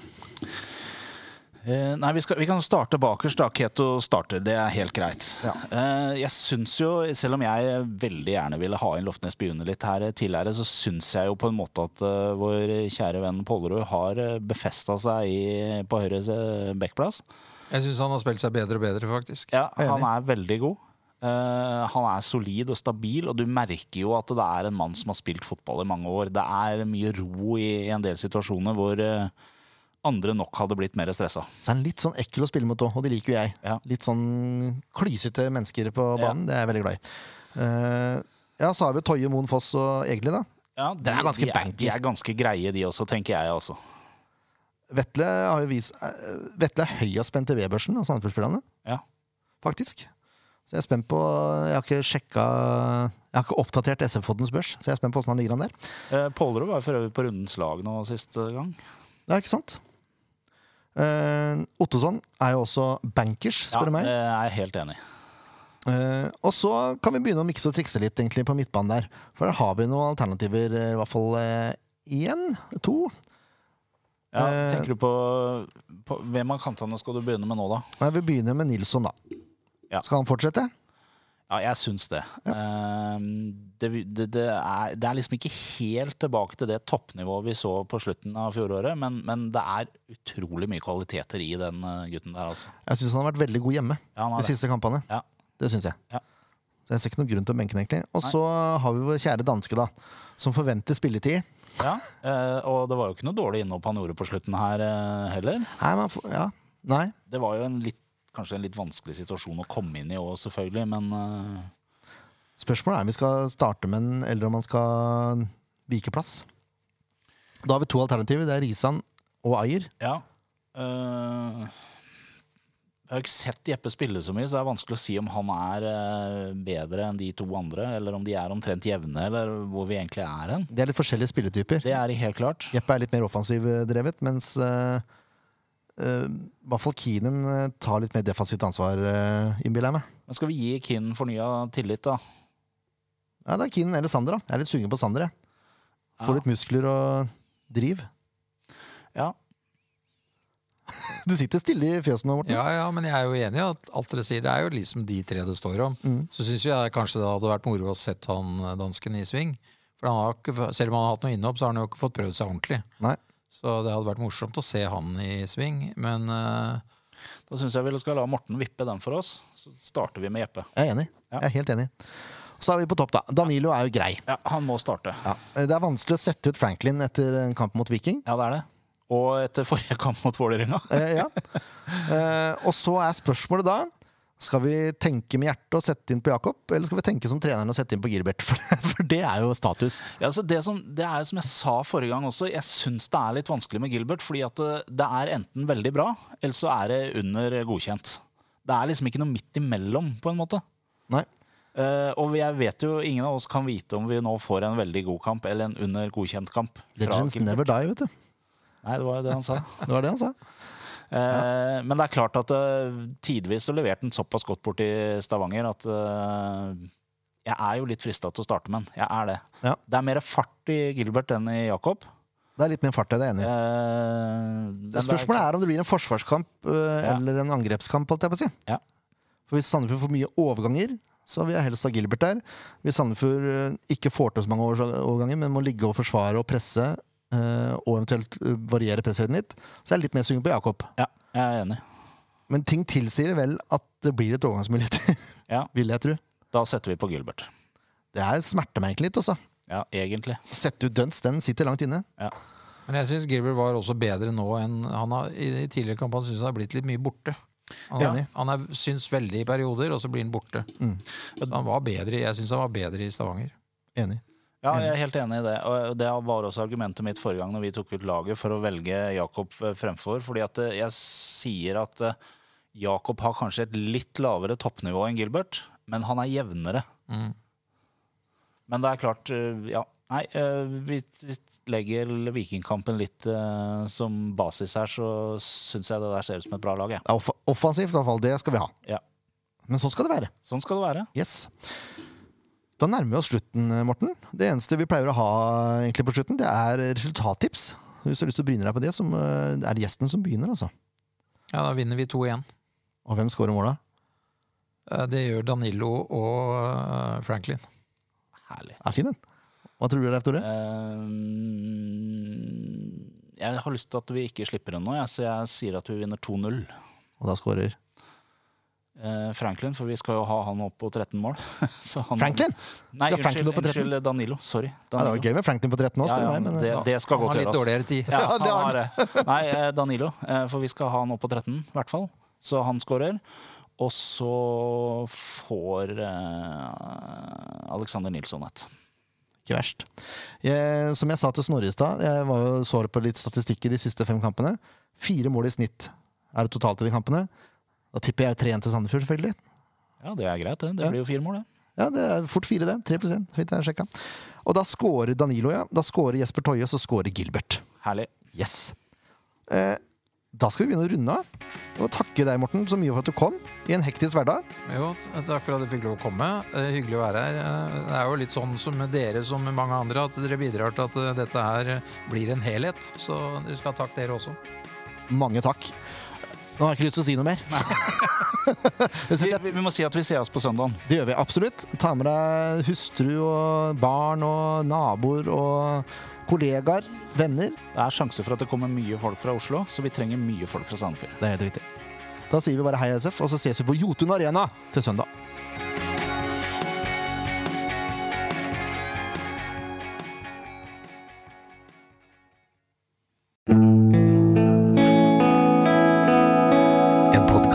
Eh, nei, vi, skal, vi kan starte bakerst. da. Keto starter, det er helt greit. Ja. Uh, jeg syns jo, selv om jeg veldig gjerne ville ha inn Loftnes Bjune litt her tidligere, så syns jeg jo på en måte at uh, vår kjære venn Pollerud har uh, befesta seg i, på høyre eh, backplass. Jeg syns han har spilt seg bedre og bedre, faktisk. Ja, han er veldig god. Uh, han er solid og stabil, og du merker jo at det er en mann som har spilt fotball i mange år. Det er mye ro i, i en del situasjoner hvor eh, andre nok hadde blitt mer stressa. Så er han litt sånn ekkel å spille mot òg, og det liker jo jeg. Ja. Litt sånn klysete mennesker på Ja. banen. Det er jeg veldig glad i. Uh, ja, så har vi Toje Moen Foss og Egli, da. Ja, Det er ganske de, er, de er ganske greie, de også, tenker jeg også. Vetle har jo vist eh, Vetle er høyest spent i V-børsen av Sandefjord-spillerne, Ja. faktisk. Så jeg er spent på Jeg har ikke sjekka Jeg har ikke oppdatert SF-Foddens børs, så jeg er spent på åssen han ligger an der. Eh, Pålerud var for øvrig på rundens lag nå siste gang. Ja, ikke sant? Uh, Ottosson er jo også bankers, spør du meg. det er jeg helt enig. Eh, og så kan vi begynne å mikse og trikse litt egentlig på midtbanen der. For der har vi noen alternativer, eh, i hvert fall én, to. Ja, tenker du på, på Hvem av kantene skal du begynne med nå, da? Nei, Vi begynner med Nilsson, da. Ja. Skal han fortsette? Ja, jeg syns det. Eh, det, det, det, er, det er liksom ikke helt tilbake til det toppnivået vi så på slutten av fjoråret, men, men det er utrolig mye kvaliteter i den eh, gutten der, altså. Jeg syns han har vært veldig god hjemme Ja, de siste kampene. Ja. Det syns jeg. Ja. Så jeg ser ikke noen grunn til å benke den, egentlig. Og så har vi vår kjære danske, da. Som forventer spilletid. Ja, eh, og det var jo ikke noe dårlig innhopp han gjorde på slutten her eh, heller. Nei, man ja. Nei. Det var jo en litt, kanskje en litt vanskelig situasjon å komme inn i òg, selvfølgelig, men uh... Spørsmålet er om vi skal starte med en, eller om man skal vike plass. Da har vi to alternativer. Det er Risan og Ayer. ja. Uh... jeg har ikke sett Jeppe spille så mye, så det er vanskelig å si om han er eh, bedre enn de to andre, eller om de er omtrent jevne, eller hvor vi egentlig er hen. Det er litt forskjellige spilletyper. Det er helt klart. Jeppe er litt mer offensivdrevet, mens uh, i hvert fall Keenan eh, tar litt mer defensivt ansvar, uh, innbiller jeg meg. Men skal vi gi Keenan fornya tillit, da? Ja, det er Keenan eller Sander, da. Jeg er litt sugen på Sander, jeg. Får Ja. litt muskler og driv. Ja. [laughs] Du sitter stille i fjøset nå, Morten. Ja, ja, men jeg er jo enig i at alt dere sier, det er jo liksom de tre det står om. Mm. Så syns jeg kanskje det hadde vært moro å sett han eh, dansken i sving. For han har ikke, selv om han har hatt noe innhopp, så har han jo ikke fått prøvd seg ordentlig. Nei. Så det hadde vært morsomt å se han i sving. Men uh... Da syns jeg vi skal la Morten vippe den for oss. Så starter vi med Jeppe. Jeg er enig. Ja. Jeg er helt enig. Så er vi på topp, da. Danilo er jo grei. Ja, Han må starte. Ja. Det er vanskelig å sette ut Franklin etter en kamp mot Viking. Ja, det er det. Og etter forrige kamp mot Vålerenga. Eh, ja. [laughs] eh, og så er spørsmålet da Skal vi tenke med hjertet og sette inn på Jakob, eller skal vi tenke som treneren og sette inn på Gilbert? [laughs] For, for det er jo status. Ja, altså det, som, det er som jeg sa forrige gang også, jeg syns det er litt vanskelig med Gilbert. Fordi at det, det er enten veldig bra, eller så er det under godkjent. Det er liksom ikke noe midt imellom, på en måte. Nei. Uh, og jeg vet jo, ingen av oss kan vite om vi nå får en veldig god kamp eller en under godkjent kamp. fra Legends never die, vet du. Nei, det var jo det han sa. [laughs] Det var det han sa. Eh, Men det er klart at eh, tidvis så leverte han såpass godt bort i Stavanger at eh, jeg er jo litt frista til å starte med han. Jeg er det. Ja. Det er mer fart i Gilbert enn i Jakob. Det er litt mer fart, jeg er enig i. Eh, Spørsmålet er om det blir en forsvarskamp øh, Ja. eller en angrepskamp. holdt jeg på å si. Ja. For Hvis Sandefjord får mye overganger, så vil jeg helst ha Gilbert der. Hvis Sandefjord ikke får til så mange overganger, men må ligge og forsvare og presse, og eventuelt øh, variere presshøyden litt, så er jeg litt mer sugen på Jakob. Ja, jeg er enig. Men ting tilsier vel at det blir et overgangsmulighet, [laughs] Ja, vil jeg tro. da setter vi på Gilbert. Det her smerter meg egentlig litt, altså. Ja, egentlig. Sette ut Dunst, den sitter langt inne. Ja. Men jeg syns Gilbert var også bedre nå enn han har i tidligere kamper. Han syns han har blitt litt mye borte. Han, Enig. han er, syns veldig i perioder, og så blir han borte. Mm. Han var bedre, jeg syns han var bedre i Stavanger. Enig. Ja, jeg er helt enig i det. Og det var også argumentet mitt forrige gang når vi tok ut laget for å velge Jakob eh, fremfor. Fordi at eh, jeg sier at eh, Jakob har kanskje et litt lavere toppnivå enn Gilbert, men han er jevnere. Mm. Men det er klart, ja. Nei, vi, legger Vikingkampen litt som basis her, så syns jeg det der ser ut som et bra lag. Ja. Off offensivt, i hvert fall. Det skal vi ha. Ja. Men sånn skal det være. Sånn skal det være. Yes. Da nærmer vi oss slutten, Morten. Det eneste vi pleier å ha egentlig på slutten, det er resultattips. Hvis du har lyst til å bryne deg på det, så er det gjesten som begynner, altså. Ja, da vinner vi 2-1. Og hvem scorer måla? Eh, Det gjør Danilo og eh, Franklin. Herlig. Er fin den. Hva tror du, Leif Tore? Uh, jeg har lyst til at vi ikke slipper den nå, jeg, så jeg sier at vi vinner 2-0. Og da scorer Eh, Franklin, for vi skal jo ha han opp på 13 mål. [laughs] Så han, Franklin! Nei, Skal Franklin unnskyld, på 13? unnskyld, Danilo. Sorry. Ja, det var gøy med Franklin på 13 år, Ja, ja. Men, det, eh, det skal Han har litt dårligere tid. Ja, [laughs] Ja, det han har. Nei, eh, Danilo, eh, for vi skal ha han opp på 13, i hvert fall. Så han skårer. Og så får eh, Alexander Nilsson et. Ikke verst. Jeg, som jeg sa til Snorre i stad, jeg var jo så på litt statistikker de siste fem kampene. Fire mål i snitt er det totalt i de kampene. Da tipper jeg 3-1 til Sandefjord, selvfølgelig. Ja, det er greit, det. Det Ja. blir jo fire mål, det. Ja, det er fort fire, det. 3 Fint, jeg sjekka. Og da scorer Danilo, ja. Da scorer Jesper Toje, og så scorer Gilbert. Herlig. Yes. Eh, da skal vi begynne å runde av. Og takke deg, Morten, så mye for at du kom i en hektisk hverdag. Jo, takk for at du fikk lov å komme. Eh, hyggelig å være her. Eh, Det er jo litt sånn som dere som mange andre, at dere bidrar til at eh, dette her blir en helhet. Så dere skal ha takk, dere også. Mange takk. Nå har jeg ikke lyst til å si noe mer. Vi, [laughs] vi, vi må si at vi ser oss på søndagen. Det gjør vi absolutt. Ta med deg hustru og barn og naboer og kollegaer, venner. Det er sjanse for at det kommer mye folk fra Oslo, så vi trenger mye folk fra Sandefjord. Det er helt riktig. Da sier vi bare hei, SF, og så ses vi på Jotun Arena til søndag.